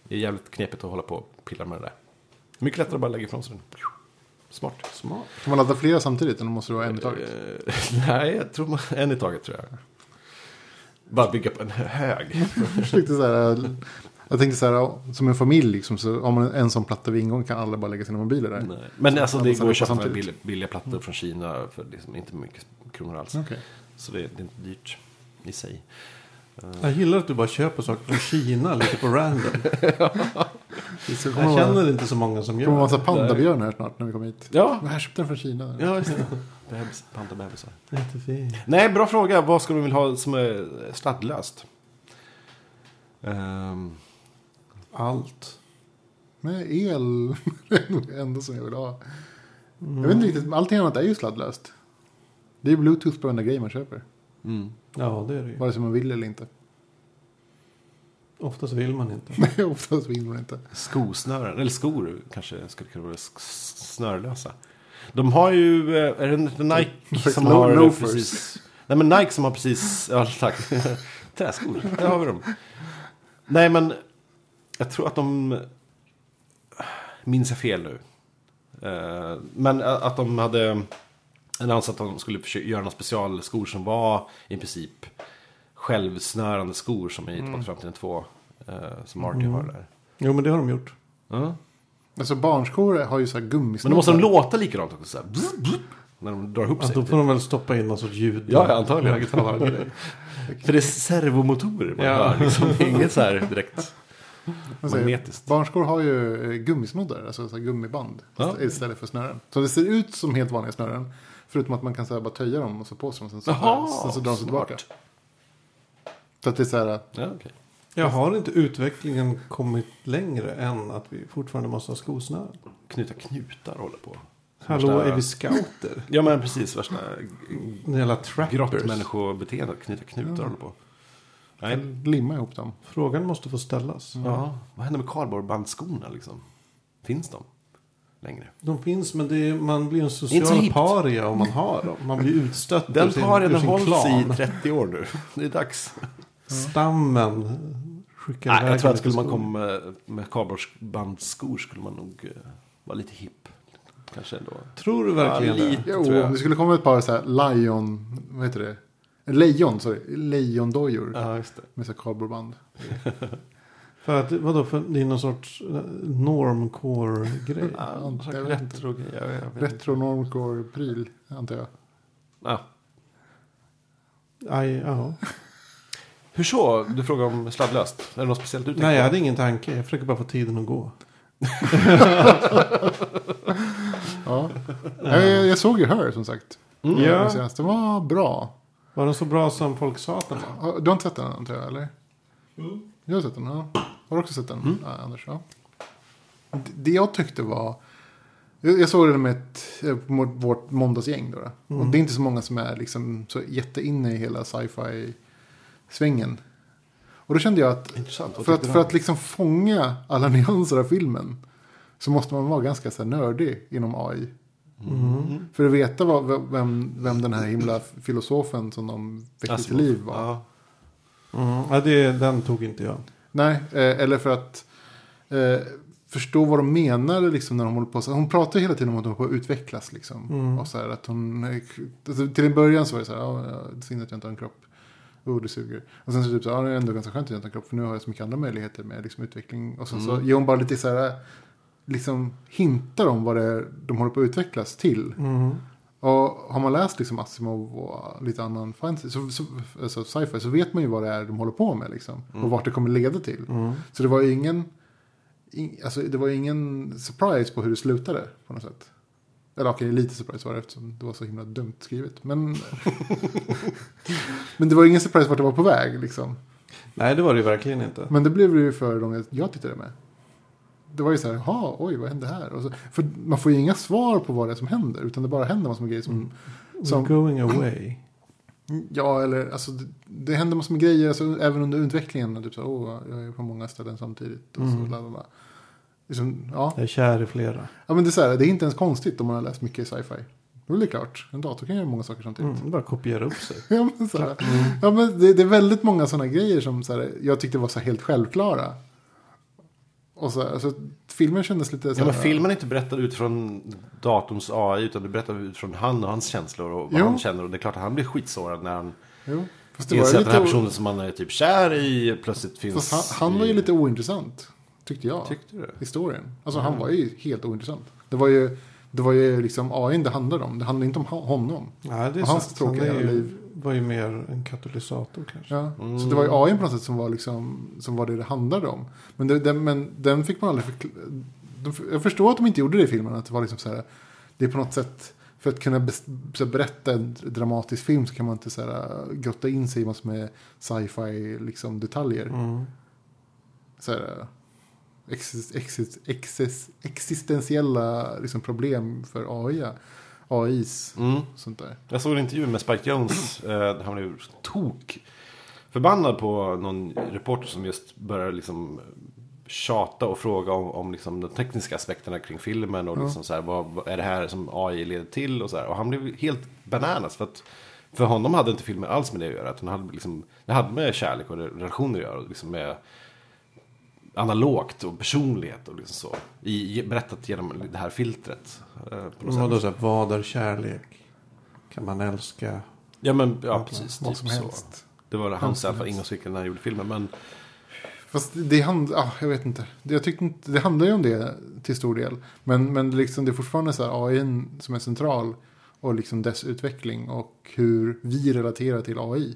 Det är jävligt knepigt att hålla på och pilla med det där. Mycket lättare att bara lägga ifrån sig den. Smart. Smart. Kan man ladda flera samtidigt? Eller måste det vara en i taget? Eh, nej, jag tror man, en i taget tror jag. Bara bygga upp en hög. Jag tänkte så här, jag tänkte så här, som en familj liksom, så om man en sån platta vid ingången kan alla bara lägga sina mobiler där. Nej. Men alltså det går att köpa samtidigt. billiga, billiga plattor från Kina för liksom inte mycket kronor alls. Okej. Så det, det är inte dyrt i sig. Jag gillar att du bara köper saker från Kina lite på random. Det kommer Jag känner inte så många som det kommer gör vara det. massa pandabjörn här snart när vi kommer hit. Ja, här köpte den från Kina. ja just det. Bebis, pandabebisar. Jättefint. Nej, bra fråga. Vad skulle du vilja ha som är sladdlöst? Ehm, Allt. Men el det enda som jag vill ha. Jag vet inte riktigt, allting annat är ju sladdlöst. Det är bluetooth på varenda grej man köper. mm. Ja, det är det ju. Vare sig man vill eller inte. Oftast vill man inte. Nej, oftast vill man inte. Skosnören, eller skor kanske skulle kunna vara snörlösa. De har ju, eh, är det Nike som har loafers. precis... Nej men Nike som har precis, ja tack. Träskor, där har vi dem. Nej men, jag tror att de, minns jag fel nu. Eh, Men att de hade annonsat att de skulle försöka göra några specialskor som var i princip självsnörande skor som i Tillbaka till framtiden 2. eh, Som Marty har där. Jo, men det har de gjort. Ja. Alltså barnskor har ju så här Men gummisnoddar. då måste de låta likadant också. Så här, bzz, bzz, när de drar ihop Ja, sig. då får de väl stoppa in någon sorts ljud. Ja, ja, antagligen. För det är servomotorer man Ja. hör. Liksom. Är inget så här direkt magnetiskt. Barnskor har ju eh, gummisnoddar, alltså så här gummiband. Ja. Istället för snören. Så det ser ut som helt vanliga snören. Förutom att man kan så här bara töja dem och så på sig dem. Sen så, Jaha, sen så drar de sig smart. tillbaka. Så att det är så här. Ja, okej. Jag har inte utvecklingen kommit längre än att vi fortfarande måste ha skosnören? Knyta knutar håller på. Hallå, Värsta- är vi scouter? Ja men precis, värsta trappers. grottmänniskobeteendet. Knyta knutar håller på. Nej. Limma ihop dem. Frågan måste få ställas. Ja, vad händer med kardborrebandsskorna liksom? Finns de längre? De finns, men det är, man blir en social paria om man har dem. Man blir utstött ur Den sin hållit klan. i 30 år nu. Det är dags. Stammen skickar Nej, jag tror att skulle man komma med, med kardborrebandskor skulle man nog eh, vara lite hipp. Kanske ändå. Tror du verkligen Ja, det? lite. Jo, jag. om det skulle komma ett par så här lion, vad heter det? Lejon, sorry. Lejondojor. Ja, just det. Med så här kardborreband. För att, vadå, för det är någon sorts eh, normcore-grej? Retro-grej. Retro normcore pryl, antar jag. Ja. Aj, ja. Hur så? Du frågar om sladdlöst. Är det något speciellt du tänker Nej, jag hade ingen tanke. Jag försöker bara få tiden att gå. Ja. jag, jag såg ju Her som sagt. Mm. Ja. Den senaste. Den var bra. Var den så bra som folk sa att den var? Du har inte sett den antar jag, eller? Jag har sett den, ja. Har du också sett den, Mm. ja, Anders? Ja. Det- Det jag tyckte var... Jag jag såg den med ett, eh, vårt måndagsgäng. Då, då. Och det är inte så många som är liksom så jätteinne i hela sci-fi-svängen. Och då kände jag att för att, för att liksom fånga alla nyanser av filmen så måste man vara ganska så här nördig inom AI. Mm. För att veta vad, vem, vem den här himla filosofen som de väckte till liv var. Ja. Mm. Ja, det, den tog inte jag. Nej, eh, eller för att eh, förstå vad de menar liksom, när de håller på. Så, hon pratar hela tiden om att de håller på att utvecklas. Liksom. Mm. Och så här, att hon, alltså, till en början så var det så här, ja, synd att jag inte har en kropp. Oh, det suger. Och sen så typ så, ja, det är ändå ganska skönt att jag inte har en kropp. För nu har jag så mycket andra möjligheter med liksom, utveckling. Och sen så Mm. ger hon bara lite så här, liksom hintar om vad det är de håller på att utvecklas till. Mm. Och har man läst liksom Asimov och lite annan fantasy, så, så, alltså sci-fi, så vet man ju vad det är de håller på med. Liksom, Och vart det kommer leda till. Mm. Så det var ju ingen, in, alltså, det var ingen surprise på hur det slutade på något sätt. Eller okej, lite surprise var det eftersom det var så himla dumt skrivet. Men, men det var ingen surprise vart det var på väg liksom. Nej, det var det ju verkligen inte. Men det blev det ju för de jag tittade med. Det var ju så här, jaha, oj, vad hände här? Så, för man får ju inga svar på vad det är som händer, utan det bara händer massor med grejer som, We're som going away. ja, eller alltså, det, det händer massor med grejer, alltså, även under utvecklingen, typ så, åh, jag är på många ställen samtidigt, och så, Mm. bla, bla. Liksom, ja. Jag är kär i flera. ja, men det är så här, det är inte ens konstigt om man har läst mycket sci-fi. Det är väl klart, en dator kan göra många saker samtidigt. Mm, bara kopiera upp sig. Ja, men så här, ja, men det, det är väldigt många sådana grejer som så här, jag tyckte var så helt självklara. Och så, här, så filmen kändes lite så Ja, här, men filmen är inte berättad utifrån datorns AI utan det är berättad utifrån han och hans känslor och vad Jo. han känner. Och det är klart att han blir skitsårad när han Jo, fast det inser att den här personen som han är typ kär i plötsligt finns fast han, han var ju i... lite ointressant, tyckte jag. Tyckte du? Historien. Alltså han var ju helt ointressant. Det var ju, det var ju liksom AI det handlade om. Det handlade inte om ho- honom. Nej, det är Och hans sant. tråkiga Han är ju, liv. Var ju mer en katalysator kanske. Ja. Mm. Så det var ju AI på något sätt som var, liksom, som var det det handlade om. Men, det, den, men den fick man aldrig förkla- de, Jag förstår att de inte gjorde det i filmen. Att det var liksom så här. Det är på något sätt. För att kunna berätta en dramatisk film så kan man inte så här, grotta in sig i massor med sci-fi liksom, detaljer. Mm. Så här, exis, exis, exis, existentiella liksom, problem för AI. AIs. Mm. Sånt där. Jag såg en intervju med Spike Jones. Eh, han blev tok förbannad på någon reporter som just började liksom tjata och fråga om, om liksom de tekniska aspekterna kring filmen. Och liksom så här, vad, vad är det här som AI leder till? Och, så här. och han blev helt bananas. För, att, för honom hade inte filmen alls med det att göra. Utan hade liksom, det hade med kärlek och relationer att göra. Liksom med analogt och personlighet och liksom så. I, berättat genom det här filtret. Eh, på något Och sätt. då så här, vad är kärlek? Kan man älska? Ja men ja, precis. Vad Typ som så. helst. Det var hans i alla fall ingångsvinkel när han gjorde filmen. Men Fast det handlar, ah, jag vet inte. Jag tyckte inte. det handlar ju om det till stor del. Men, men det, liksom, det är fortfarande så här AI som är central. Och liksom dess utveckling och hur vi relaterar till AI.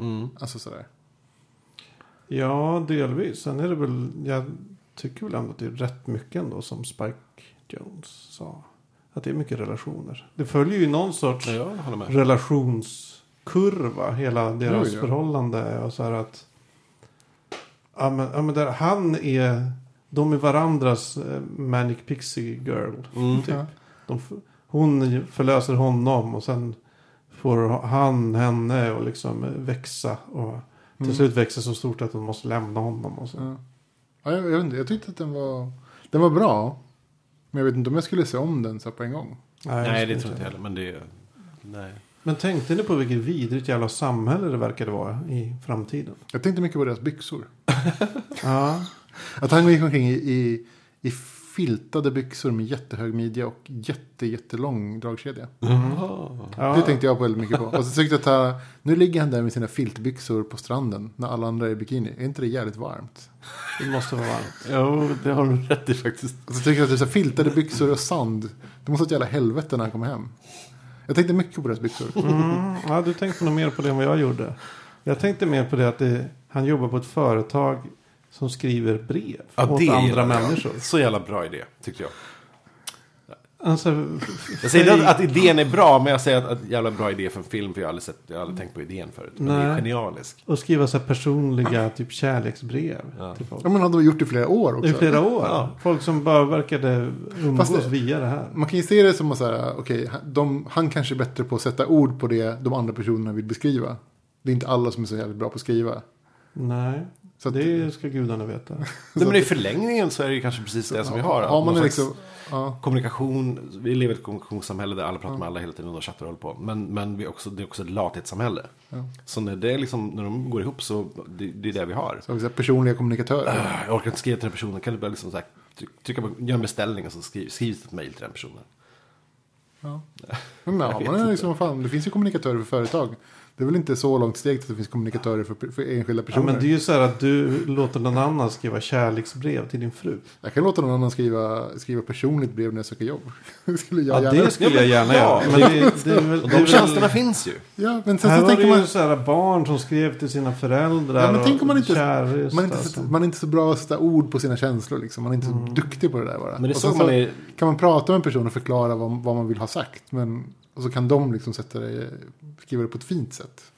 mm. Alltså sådär. Ja, delvis. Sen är det väl, jag tycker väl ändå att det är rätt mycket ändå som Spike Jones sa. Att det är mycket relationer. Det följer ju någon sorts ja, relationskurva. Hela deras Jo, ja. förhållande. Och så här att. Ja men, ja, men där, han är. De är varandras eh, Manic Pixie Girl. Mm. Typ. De, hon förlöser honom och sen får han henne och liksom växa. Och till Mm. slut växa så stort att hon måste lämna honom. Och så. Ja. Ja, jag, jag, inte, jag tyckte att den var, den var bra. Men jag vet inte om jag skulle se om den så på en gång. Nej, det jag tror jag inte heller. Men det är... Nej. Men tänkte ni på vilket vidrigt jävla samhälle det verkade vara i framtiden? Jag tänkte mycket på deras byxor. Ja. Att han gick omkring i, i, i filtade byxor med jättehög midja och jätte, jättelång dragkedja. ja. Det tänkte jag på väldigt mycket på. Och så tyckte jag att han- nu ligger han där med sina filtbyxor på stranden när alla andra är i bikini. Är inte det jävligt varmt? Det måste vara varmt. Jo, det har du rätt i faktiskt. Och så tycker jag att det är så här filtade byxor och sand. Det måste vara ett jävla helvete när han kommer hem. Jag tänkte mycket på deras byxor. Mm. Ja, du tänkte nog mer på det än vad jag gjorde. Jag tänkte mer på det att det, han jobbar på ett företag som skriver brev Ja, åt det andra människor. Så jävla bra idé, tyckte jag. Alltså, Jag säger inte att, idén är bra, men jag säger att, att jävla bra idé för en film. För jag har aldrig, sett, jag har aldrig tänkt på idén förut. Men det är Nej. genialisk. och skriva så här personliga typ kärleksbrev. Ja. Till folk. Ja, men hade de gjort det i flera år också. I flera år. Ja. Folk som bara verkade umgås Fast det- via det här. Man kan ju se det som att säga, okej, han- de, han kanske är bättre på att sätta ord på det de andra personerna vill beskriva. Det är inte alla som är så jävligt bra på att skriva. Nej, Så att, det ska gudarna veta. Nej, men i förlängningen så är det kanske precis det som vi har. Har man slags liksom, ja, Kommunikation, vi lever i ett kommunikationssamhälle där alla pratar med alla hela tiden och chattar och håller på. Men, men vi är också, det är också ett lathetssamhälle. Ja. Så när, det är liksom, när de går ihop så det, det är det vi har. så vi personliga kommunikatörer. Jag orkar inte skriva till den personen. Kan du bara liksom så här, tryck- trycka på, göra en beställning och så skriv, skrivs ett mejl till den personen. Ja. Men ja, man är liksom, fan, det finns ju kommunikatörer för företag. Det är väl inte så långt steg att det finns kommunikatörer för, för enskilda Ja, personer. men det är ju så här att du låter någon annan skriva kärleksbrev till din fru. Jag kan låta någon annan skriva, skriva personligt brev när jag söker jobb. Det skulle jag Ja, gärna. det skulle jag gärna Ja, göra. Men det, det är väl, Och de väl, tjänsterna finns ju. Ja, men sen här så var det tänker ju man... så här barn som skrev till sina föräldrar. Ja, men tänk om man inte- kärest, Man är, inte så, man är inte så bra att sätta ord på sina känslor. Liksom. Man är inte så duktig på det där bara. Men det är Och så man är... kan man prata med en person och förklara vad, vad man vill ha sagt. Men, och så kan de liksom sätta det, skriva det på ett fint sätt.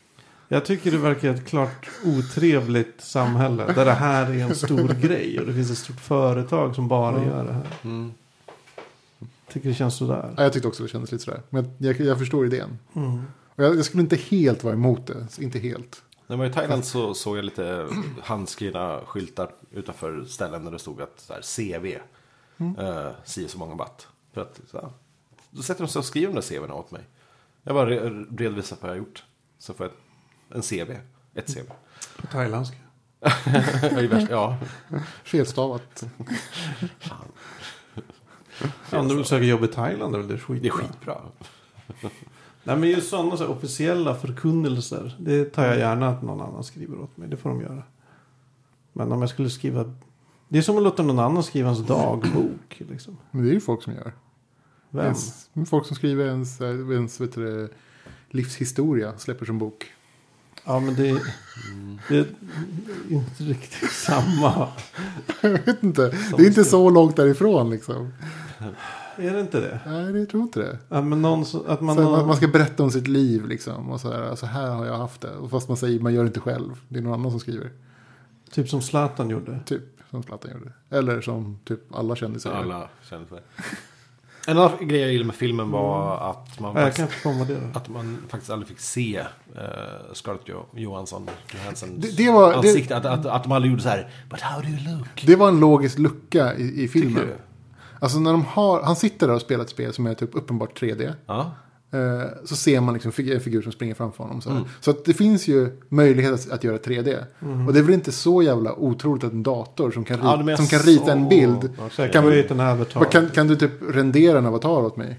Jag tycker det verkar ett klart otrevligt samhälle. Där det här är en stor grej. Och det finns ett stort företag som bara Ja. gör det här. Mm. Tycker det känns sådär. Ja, jag tyckte också det kändes lite sådär. Men jag, jag förstår idén. Mm. Och jag, jag skulle inte helt vara emot det. Inte helt. När jag var i Thailand så såg jag lite handskrivna skyltar utanför ställen där det stod att så här, CV. Mm. Uh, si så många baht. För att, så här, då sätter de sig och skriver de där CVn åt mig. Jag bara re redovisar vad jag har gjort. Så får jag en CV. Ett CV. På thailändska. Ja, Felstavat. Om du vill söka jobb i Thailand är väl det skitbra. det är skitbra. Nej men just sådana så här, officiella förkunnelser. Det tar jag gärna att någon annan skriver åt mig. Det får de göra. Men om jag skulle skriva. Det är som att låta någon annan skriva ens dagbok. Liksom. Men det är ju folk som gör. Vem? Ens, folk som skriver ens, eh, ens vet du, livshistoria. Släpper som bok. Ja men det, det är inte riktigt samma. Jag vet inte. Det är inte så långt därifrån liksom. Är det inte det? Nej, jag tror inte det. Ja, men någon, att man, har- man, ska berätta om sitt liv liksom. Och så här, så här har jag haft det. Och fast man säger man gör det inte själv. Det är någon annan som skriver. Typ som Zlatan gjorde. Typ som Zlatan gjorde. Eller som typ alla kändisar. Alla det. En annan grej jag gillade med filmen var att man, Ja, jag faktiskt, det att man faktiskt aldrig fick se uh, Scarlett Jo- Johansson, Johanssons Det- det var- det- ansikte. Att, att, att de aldrig gjorde så här, but how do you look? Det var en logisk lucka i, i filmen. Alltså när de har, han sitter där och spelar ett spel som är typ uppenbart 3D. Ja. Eh, så ser man liksom en figur som springer framför honom. Så, Mm. så att det finns ju möjlighet att, att göra 3D. Och det är väl inte så jävla otroligt att en dator som kan, ri- Ja, du menar som kan rita en så. bild. Kan vi- en Kan, kan du typ rendera en avatar åt mig?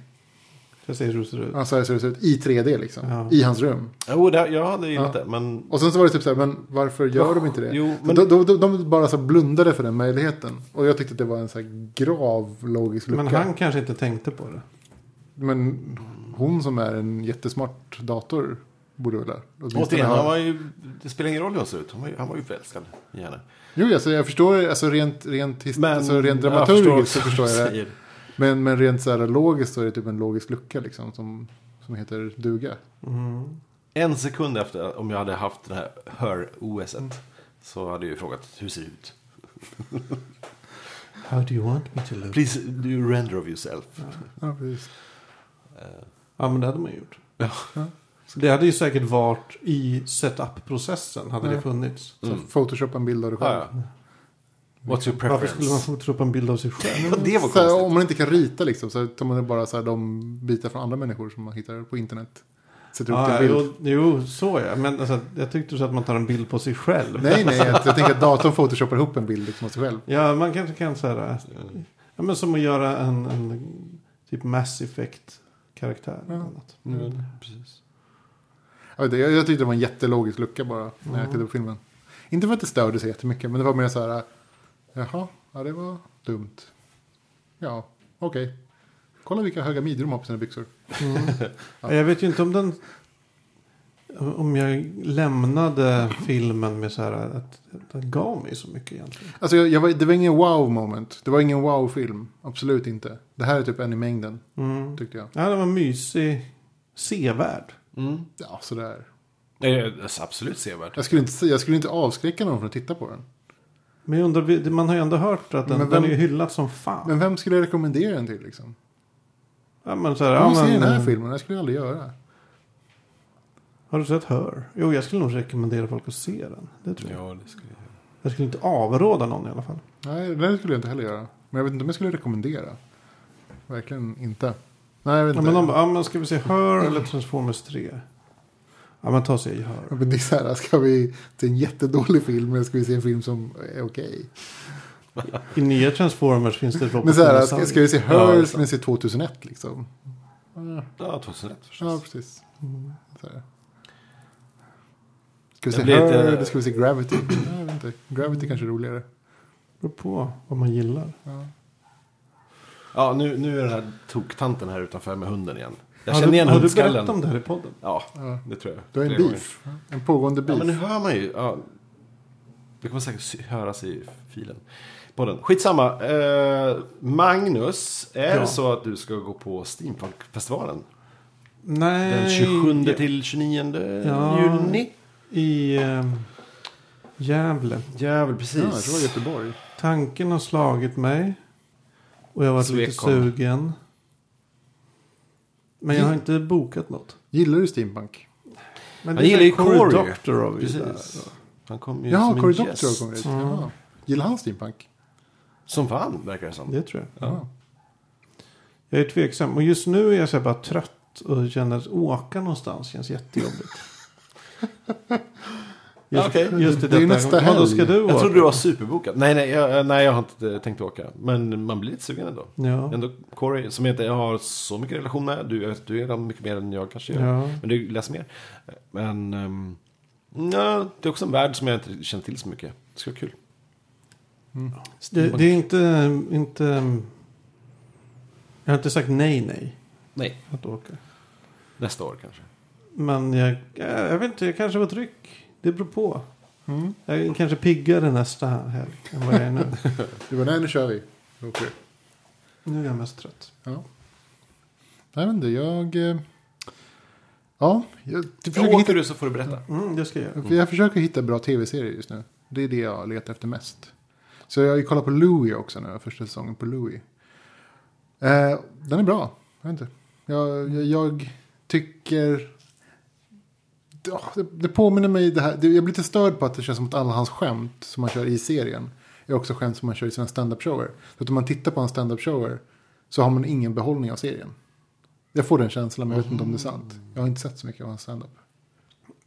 Jag säger hur det ser ut. Ja, så här ser det ut i 3D liksom. Ja. I hans rum. Jo, det, jag hade gillat det, men... Och sen så var det typ så här, men varför gör de inte det? Jo, men de, de, de bara så blundade för den möjligheten. Och jag tyckte att det var en så här grav logisk lucka. Men han kanske inte tänkte på det. Men hon som är en jättesmart dator borde väl Återigen, ha- han var ju, det spelar ingen roll hur hon ser ut. Han var ju, han var ju förälskad i henne. Jo, alltså, jag förstår, alltså rent, rent, his- Men alltså, rent dramaturgiskt så förstår jag det. Men, men rent så här logiskt så är det typ en logisk lucka liksom som, som heter duga. Mm. En sekund efter om jag hade haft den här hör-OSet så hade jag ju frågat hur ser det ut? How do you want me to look? Please do render of yourself. Ja, precis. Ja men det hade man gjort. Ja. Så det hade ju säkert varit i setup-processen. Hade Ja. det funnits. Så Mm. Photoshop en bild av dig själv. ja. What's your Varför preference? skulle man få upp en bild av sig själv? Ja, det var Så här, konstigt. om man inte kan rita liksom så tar man bara så här, de bitar från andra människor som man hittar på internet. Sätter upp Ja, till en bild. jo, jo, så ja. Men alltså, jag tyckte så att man tar en bild på sig själv. Nej, nej, jag, jag tänker att datorn photoshoppar ihop en bild liksom av sig själv. Ja, man kanske kan säga Ja, men som att göra en, en typ Mass Effect-karaktär. Eller Ja. annat. Mm, precis. Jag, inte, jag, jag tyckte det var en jättelogisk lucka bara när jag Mm. tittade på filmen. Inte för att det störde sig jättemycket, men det var mer så här. Jaha, ja det var dumt. Ja, okej. Kolla vilka höga midjor de har på sina byxor. Mm. Ja, Jag vet ju inte om den... Om jag lämnade filmen med så här att, den gav mig så mycket egentligen. Alltså jag, jag var, det var ingen wow moment. Det var ingen wow-film. Absolut inte. Det här är typ en i mängden, Mm. tyckte jag. Ja, den var mysig. Sevärd. Mm. Ja, sådär. Det är absolut sevärt. Jag skulle, inte, jag skulle inte avskräcka någon från att titta på den. Men jag undrar, man har ju ändå hört att den, Men vem- den är ju hyllad som fan. Men vem skulle jag rekommendera den till liksom? ja, men så här, Ja, ja, se men, den här filmen, det skulle jag aldrig göra. Har du sett Hör? Jo, jag skulle nog rekommendera folk att se den. Det tror jag. Ja, det skulle jag göra. Jag skulle inte avråda någon i alla fall. Nej, det skulle jag inte heller göra. Men jag vet inte om jag skulle rekommendera. Verkligen inte. Nej, jag vet Ja, inte. men, de, bara, ja, men ska vi se Hör eller Transformers 3? Ja, men ta och se Ja, Hör. men det är så här, ska vi se en jättedålig film eller ska vi se en film som är okej? I nya Transformers finns det Robert Men så här, ska, ska vi se Ja, ska vi se 2001 liksom? Ja, 2001 förstås. Ja, precis. Så här. Ska vi se Her lite- eller ska vi se Gravity? Ja, jag vet inte. Gravity kanske är roligare. beror på vad man gillar. Ja. Ja, nu, nu är den här toktanten här utanför med hunden igen. Jag känner igen har du hundskallen. berättat om det här i podden? Ja, Ja. det tror jag. Du har en Flera beef. En pågående beef. Ja, men nu hör man ju. Ja, det kommer säkert sy- höras i filen. På den. Skitsamma. Eh, Magnus, är Ja. det så att du ska gå på Steampunkfestivalen? Nej. Den 27 jag, till 29 Ja. juni? I eh, Gävle. Ja, precis. det var Göteborg. Tanken har slagit mig. Och jag har varit lite Svekon. sugen. Men jag har inte bokat något. Gillar du steampunk? Men Han gillar ju Cory Corey. Doctorow är ju där. Precis. Han kom ju Ja, som en Cory gäst. Doctorow kommer hit. Mm. Jaha. Gillar han steampunk? Som fan, verkar det som. Det tror jag. Ja. Jag är tveksam. Och just nu är jag så här bara trött. Och känner att åka någonstans känns jättejobbigt. Just, Okej. just i Det är nästa helg. ska du åka? Jag trodde du var superbokad. Nej, nej, jag, nej, jag har inte tänkt åka. Men man blir lite sugen ändå. Ja. Ändå Corey, som jag inte har så mycket relation med. Du, vet, du är redan mycket mer än jag kanske gör. Ja. Men du läser mer. Men um, ja, det är också en värld som jag inte känner till så mycket. Det ska vara kul. Det, det är inte, inte... Jag har inte sagt nej, nej. Nej, Att åka. nästa år kanske. Men jag, jag vet inte, jag kanske var tryck. Det beror på. Mm. Jag är kanske piggare nästa helg än vad jag är nu. Du var nej, nu kör vi. Vi. nu är jag mest trött. Ja. Jag vet inte, jag... eh, Ja, jag, jag, Så försöker hitta, du så får du berätta. Mm, det ska jag göra. jag försöker hitta bra tv-serier just nu. Det är det jag letar efter mest. Så jag har ju kollat på Louie också nu, första säsongen på Louie. Eh, den är bra, jag vet inte. Jag, jag, jag tycker... Det, det påminner mig det här. det- Jag blir lite störd på att det känns som att alla hans skämt som man kör i serien är också skämt som man kör i sina stand-up-shower. Så att om man tittar på en stand-up-shower så har man ingen behållning av serien. Jag får den känslan, men jag vet inte om det är sant. Jag har inte sett så mycket av hans stand-up.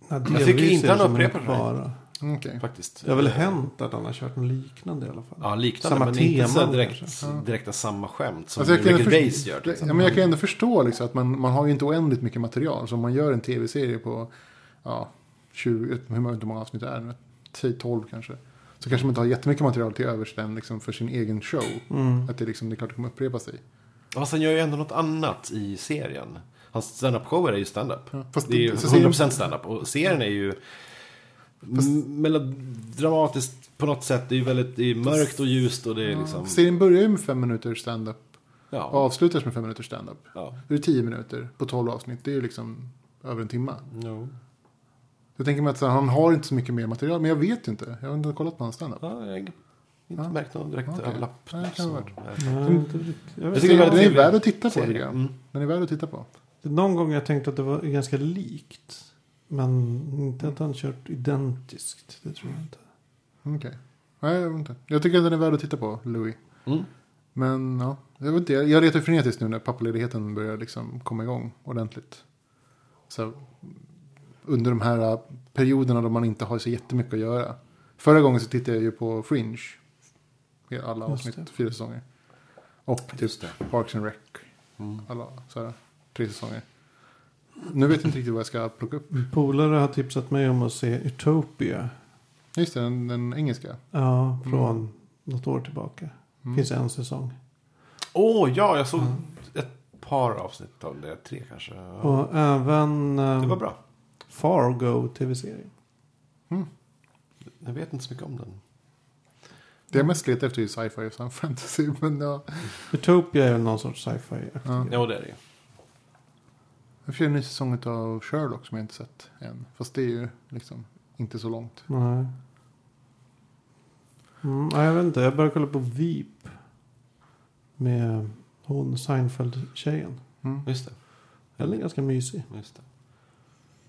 Ja, Jag tycker inte han upprepar. Mm, Okej. Faktiskt. Det har väl hänt att han har kört något liknande i alla fall. Ja, liknande. Samma men inte så teman direkt, direkta samma skämt som Alltså Ricky förstå, gör. till ja, men jag kan ändå förstå liksom, att man, man har ju inte oändligt mycket material. Så om man gör en tv-serie på ja, 20, hur många hur många avsnitt är det? Säg 12 kanske. Så kanske man inte har jättemycket material till övers den liksom, för sin egen show. Mm. Att det, liksom, det är klart det kommer upprepa sig. Fast han gör ju ändå något annat i serien. Hans standup-shower är ju standup. Ja, fast det är ju så serien- 100% standup. Och serien är ju m- melodramatiskt på något sätt. Det är ju väldigt det är mörkt och ljust och det är liksom... Serien börjar ju med fem minuter stand-up och Ja. avslutas med fem minuter stand-up. ja. Det är 10 minuter på 12 avsnitt. Det är ju liksom över en timme. Jo. Jag tänker mig att så, här, han har inte så mycket mer material. Men jag vet ju inte. Jag har inte kollat på hans stand-up. Ja, jag har inte Ja. märkt någon direkt Okej. överlapp. Nej, det kan vara riktigt. Jag tycker det Den är värd att titta på. serie. tycker jag. Mm. Den är värd att titta på. Någon gång jag tänkt att det var ganska likt. Men inte att han kört identiskt. Det tror jag inte. Okej. Nej, jag vet inte. Jag tycker att den är värd att titta på, Louis. Mm. Men ja, jag vet inte. Jag jag letar frenetiskt nu när pappaledigheten börjar liksom komma igång ordentligt. Så under de här äh, perioderna då man inte har så jättemycket att göra. Förra gången så tittade jag ju på Fringe. I alla avsnitt, fyra säsonger. Och typ Just det. Parks and Rec. Mm. Alla så här, tre säsonger. Nu vet jag inte riktigt vad jag ska plocka upp. Polare har tipsat mig om att se Utopia. Just det, den, den engelska. Ja, från något år tillbaka. Mm. Finns en säsong. Åh, ja, jag såg ett par avsnitt av det. Tre kanske. Och även Det var eh, bra. Fargo tv-serien. Jag vet inte så mycket om den. Det jag mest letar efter är sci-fi och fantasy. Men ja, Utopia är väl någon sorts sci-fi. ja. Jo, det är det ju. Jag får en ny säsong av Sherlock som jag inte sett än. Fast det är ju liksom inte så långt. Nej. Mm, nej, jag vet inte. Jag började kolla på Veep. Med hon Seinfeld-tjejen. Mm. Just det. Den är ganska mysig. Just det.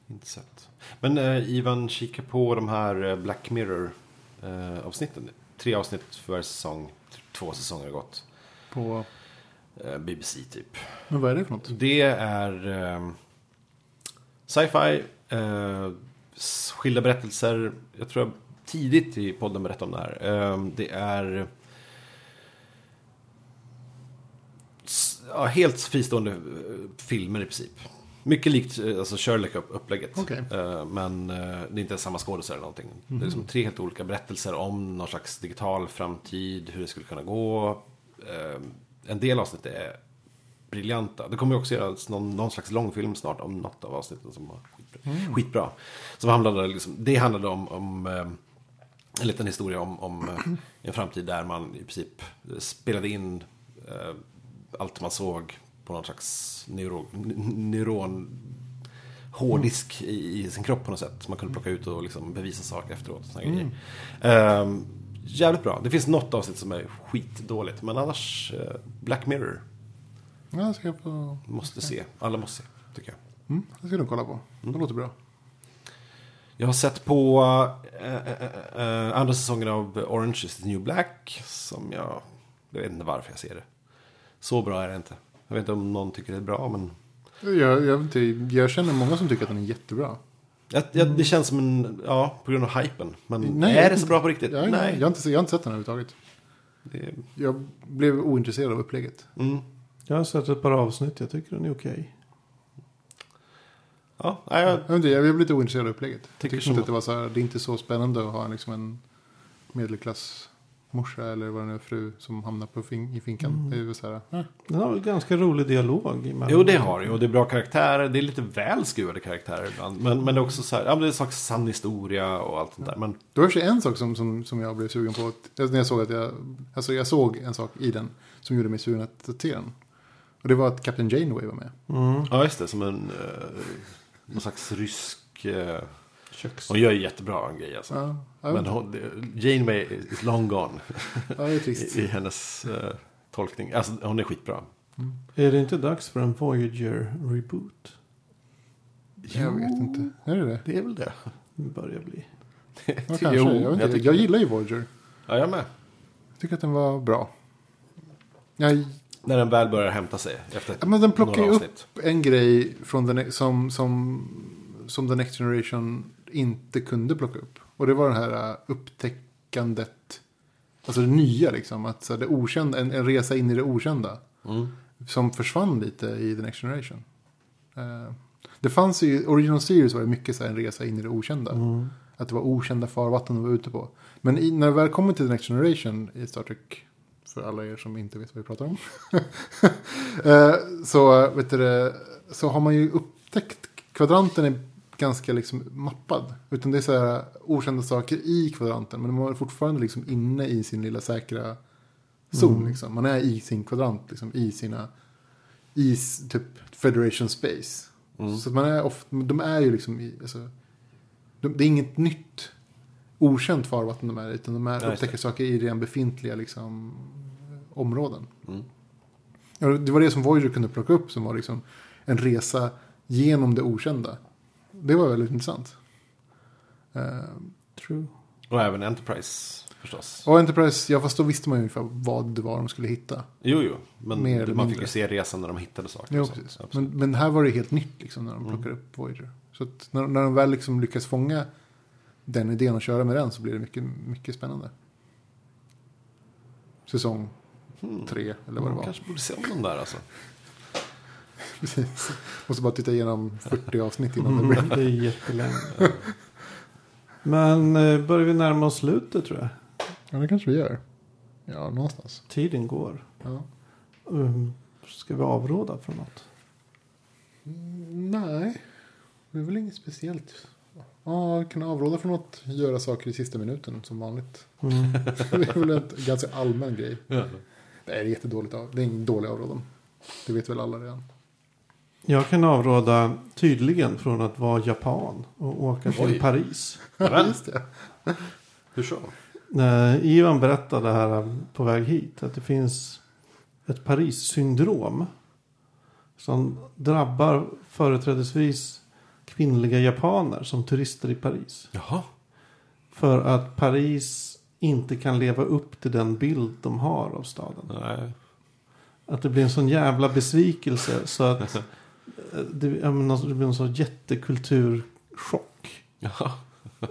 Inte sett. Men eh, Ivan, kika på de här eh, Black Mirror-avsnitten. Tre avsnitt för varje säsong. Två säsonger har gått. På, Eh, BBC typ. men vad är det för något? Det är eh, sci-fi, eh, s- skilda berättelser. Jag tror jag tidigt i podden berättade om det här. Eh, det är ja, helt fristående eh, filmer i princip. Mycket likt eh, alltså Sherlock-upplägget. Okej. Eh, men eh, det är inte samma skådespelare eller någonting. Det är liksom tre helt olika berättelser om någon slags digital framtid, hur det skulle kunna gå. En del avsnitt är briljanta. Det kommer också göras någon, någon slags långfilm snart om något av avsnitten som var skitbra. skitbra. Som handlade liksom, det handlade om, om en liten historia om, om en framtid där man i princip spelade in allt man såg på någon slags neuro, neuron hårddisk i, i sin kropp på något sätt. Som man kunde plocka ut och liksom bevisa saker efteråt. Och grejer. Ehm, jävligt bra. Det finns något avsnitt som är skitdåligt. Men annars, eh, Black Mirror. Ja, jag ska, på, Måste se. Alla måste se, tycker jag. mm, jag ska nog kolla på. Det låter bra. Jag har sett på äh, äh, äh, andra säsongen av Orange is the new black. Som jag, jag vet inte varför jag ser det. Så bra är det inte. Jag vet inte om någon tycker det är bra, men Jag, jag, vet inte, jag känner många som tycker att den är jättebra. jag, jag, det känns som en, ja, på grund av hypen. Men Nej, är det så bra på riktigt? Jag, Nej. jag, har inte, jag har inte sett den överhuvudtaget. Det, Jag blev ointresserad av upplägget. mm, Jag har sett ett par avsnitt. Jag tycker den är okej. ja, nej, jag, Jag, vet inte, jag blev lite ointresserad av upplägget. Jag Tycker tyckte som- inte att det var så här, det är inte så spännande att ha liksom en medelklassmorsa eller vad det nu är, fru som hamnar på fin, i finkan. Mm. Det är väl så här, eh. Den har väl ganska rolig dialog. emellan. jo, det har det ju. Och det är bra karaktärer. Det är lite väl skruvade karaktärer ibland. Men, men det är också så här, ja, men det är en slags sann historia och allt sånt där. Men Det var en sak som, som, som jag blev sugen på. Att- När jag såg att jag, alltså jag såg en sak i den som gjorde mig sugen att se den. Och det var att Captain Janeway var med. Mm. ja, just det. Som en, eh, någon slags rysk... Eh, Köks. hon gör ju jättebra grejer alltså. Ja, ja, Men hon, Janeway is long gone ja det är trist. i, i hennes eh, tolkning. Alltså hon är skitbra. Är det inte dags för en Voyager-reboot? Jag vet inte. Är det det? Det är väl det. Det börjar bli. Ja, Jo, kanske. jag, vet jag jag det. gillar ju Voyager. Ja, jag med. Jag tycker att den var bra. Jag, När den väl börjar hämta sig efter ja, men den plockar ju upp en grej från den, som, som, som The Next Generation inte kunde plocka upp. Och det var det här uh, upptäckandet. Alltså det nya liksom. Att, så det okända, en, en resa in i det okända. Mm. Som försvann lite i The Next Generation. Eh, det fanns ju, Original Series var det mycket så här, en resa in i det okända. Mm. Att det var okända farvatten de var ute på. Men i, när det väl kommer till The Next Generation i Star Trek. För alla er som inte vet vad vi pratar om. eh, så, vet du, så har man ju upptäckt. Kvadranten är ganska liksom mappad. Utan det är så här okända saker i kvadranten. Men man är fortfarande liksom inne i sin lilla säkra zon. Liksom. Man är i sin kvadrant. Liksom, I sina... I typ Federation Space. Mm. Så man är ofta, de är ju liksom i, alltså, de, det är inget nytt okänt farvatten de är utan de är, upptäcker saker i redan befintliga liksom, områden. Mm. Ja, det var det som Voyager kunde plocka upp som var liksom en resa genom det okända. Det var väldigt intressant. Eh, True. Och även Enterprise förstås. och Enterprise, ja fast då visste man ju ungefär vad det var de skulle hitta. Jo, jo. Men Mer man fick ju se resan när de hittade saker. Jo, precis. Men, men här var det helt nytt liksom, när de Mm. plockade upp Voyager. Så att när, när de väl liksom lyckas fånga den idén och köra med den så blir det mycket, mycket spännande. Säsong Hmm. tre eller vad det Man var. kanske borde se om den där alltså. Precis. Måste bara titta igenom 40 avsnitt innan Mm. det blir. Det är jättelänge. Men eh, börjar vi närma oss slutet tror jag. Ja, det kanske vi gör. Ja, någonstans. Tiden går. Ja. Um, ska vi avråda från något? Nej, det är väl inget speciellt. Ja, kunna avråda från att göra saker i sista minuten som vanligt. Mm. Det är väl en ganska allmän grej. Ja. Det är jättedåligt av. Det är ingen dålig avrådan. Det vet väl alla redan. Jag kan avråda tydligen från att vara japan och åka till Oj. Paris. Just det. hur så? Eh, Ivan berättade här på väg hit att det finns ett Paris-syndrom. Som drabbar företrädesvis kvinnliga japaner som turister i Paris. Jaha. För att Paris inte kan leva upp till den bild de har av staden. Nej. Att det blir en sån jävla besvikelse så att eh, det, jag menar, det blir en sån jättekulturchock.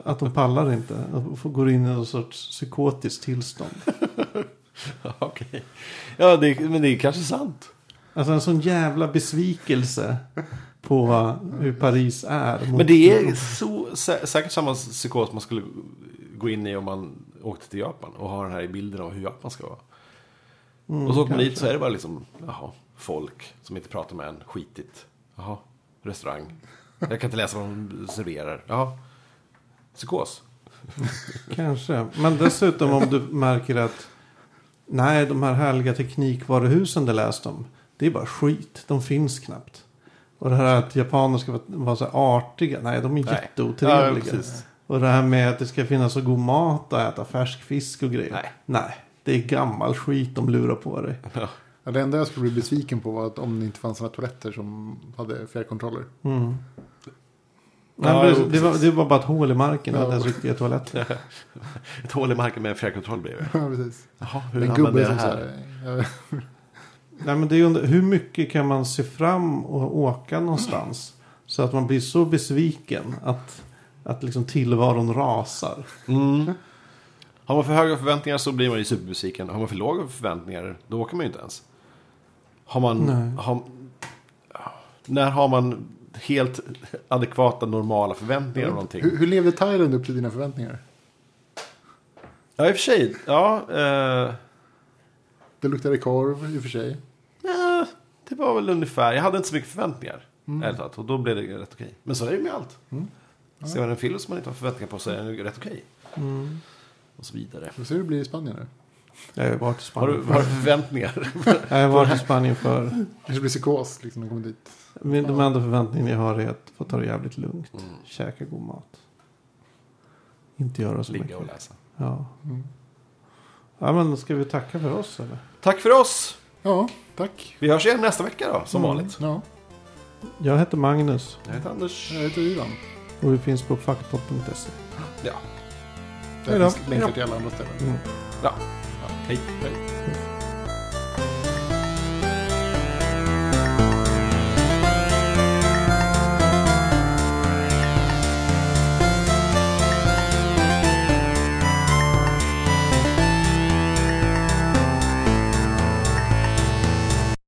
Att de pallar inte. Att få gå in i någon sorts psykotiskt tillstånd. Okej. Ja, det, men det är kanske sant. Alltså en sån jävla besvikelse på hur Paris är. Men det är så, sä, säkert samma psykos man skulle gå in i om man åkte till Japan och har den här i bilden av hur Japan ska vara. Mm, och så åker man dit så är det bara liksom, jaha, folk som inte pratar med en, skitigt. Jaha, restaurang. Jag kan inte läsa vad de serverar. Jaha, psykos. Kanske. Men dessutom om du märker att nej, de här härliga teknikvaruhusen du läst om. Det är bara skit. De finns knappt. Och det här att japaner ska vara, så artiga. Nej, de är Nej. jätteotrevliga. Ja, och det här med att det ska finnas så god mat och äta färsk fisk och grejer. Nej. Nej, det är gammal skit de lurar på dig. Ja, det enda jag skulle bli besviken på var att om det inte fanns några toaletter som hade fjärrkontroller. Mm. Ja, Nej, jo, det, det, var, det var bara ett hål i marken. Det Ja. hade ens riktiga toaletter. Ett hål i marken med en fjärrkontroll bredvid. Ja, precis. Jaha, hur En hamnade gubbe det som här? här. ja, Nej, men det är ju, under- hur mycket kan man se fram och åka någonstans? Så att man blir så besviken att, att liksom tillvaron rasar. Mm. Har man för höga förväntningar så blir man ju superbesviken. Har man för låga förväntningar, då åker man ju inte ens. Har man... Nej. Har, när har man helt adekvata, normala förväntningar om någonting? Hur, hur levde Thailand upp till dina förväntningar? Ja, i och för sig. Ja, eh, Det luktade korv i och för sig. ja, det var väl ungefär. Jag hade inte så mycket förväntningar. ärligt talat, Och då blev det rätt okej. Men så är det ju med allt. Ser man en film som man inte har förväntningar på så är den rätt okej. Mm. Och så vidare. Vi får se hur det blir i Spanien nu. Jag har varit i Har du, Spanien. har du förväntningar? Jag har varit i Spanien för. Det kanske blir psykos liksom när de kommer dit. Men De enda förväntningarna jag har är att få ta det jävligt lugnt. Mm. Käka god mat. Inte göra så Ligga mycket. och läsa. Ja. Mm. ja, men ska vi tacka för oss eller? Tack för oss! Ja, tack. Vi hörs igen nästa vecka då, som Mm. vanligt. Ja, Jag heter Magnus Jag heter Anders. jag heter Ivan. och vi finns på fackpot.se. Ja. Det Hej då. finns länkar till alla andra ställen. Mm. ja. Hej. Hej.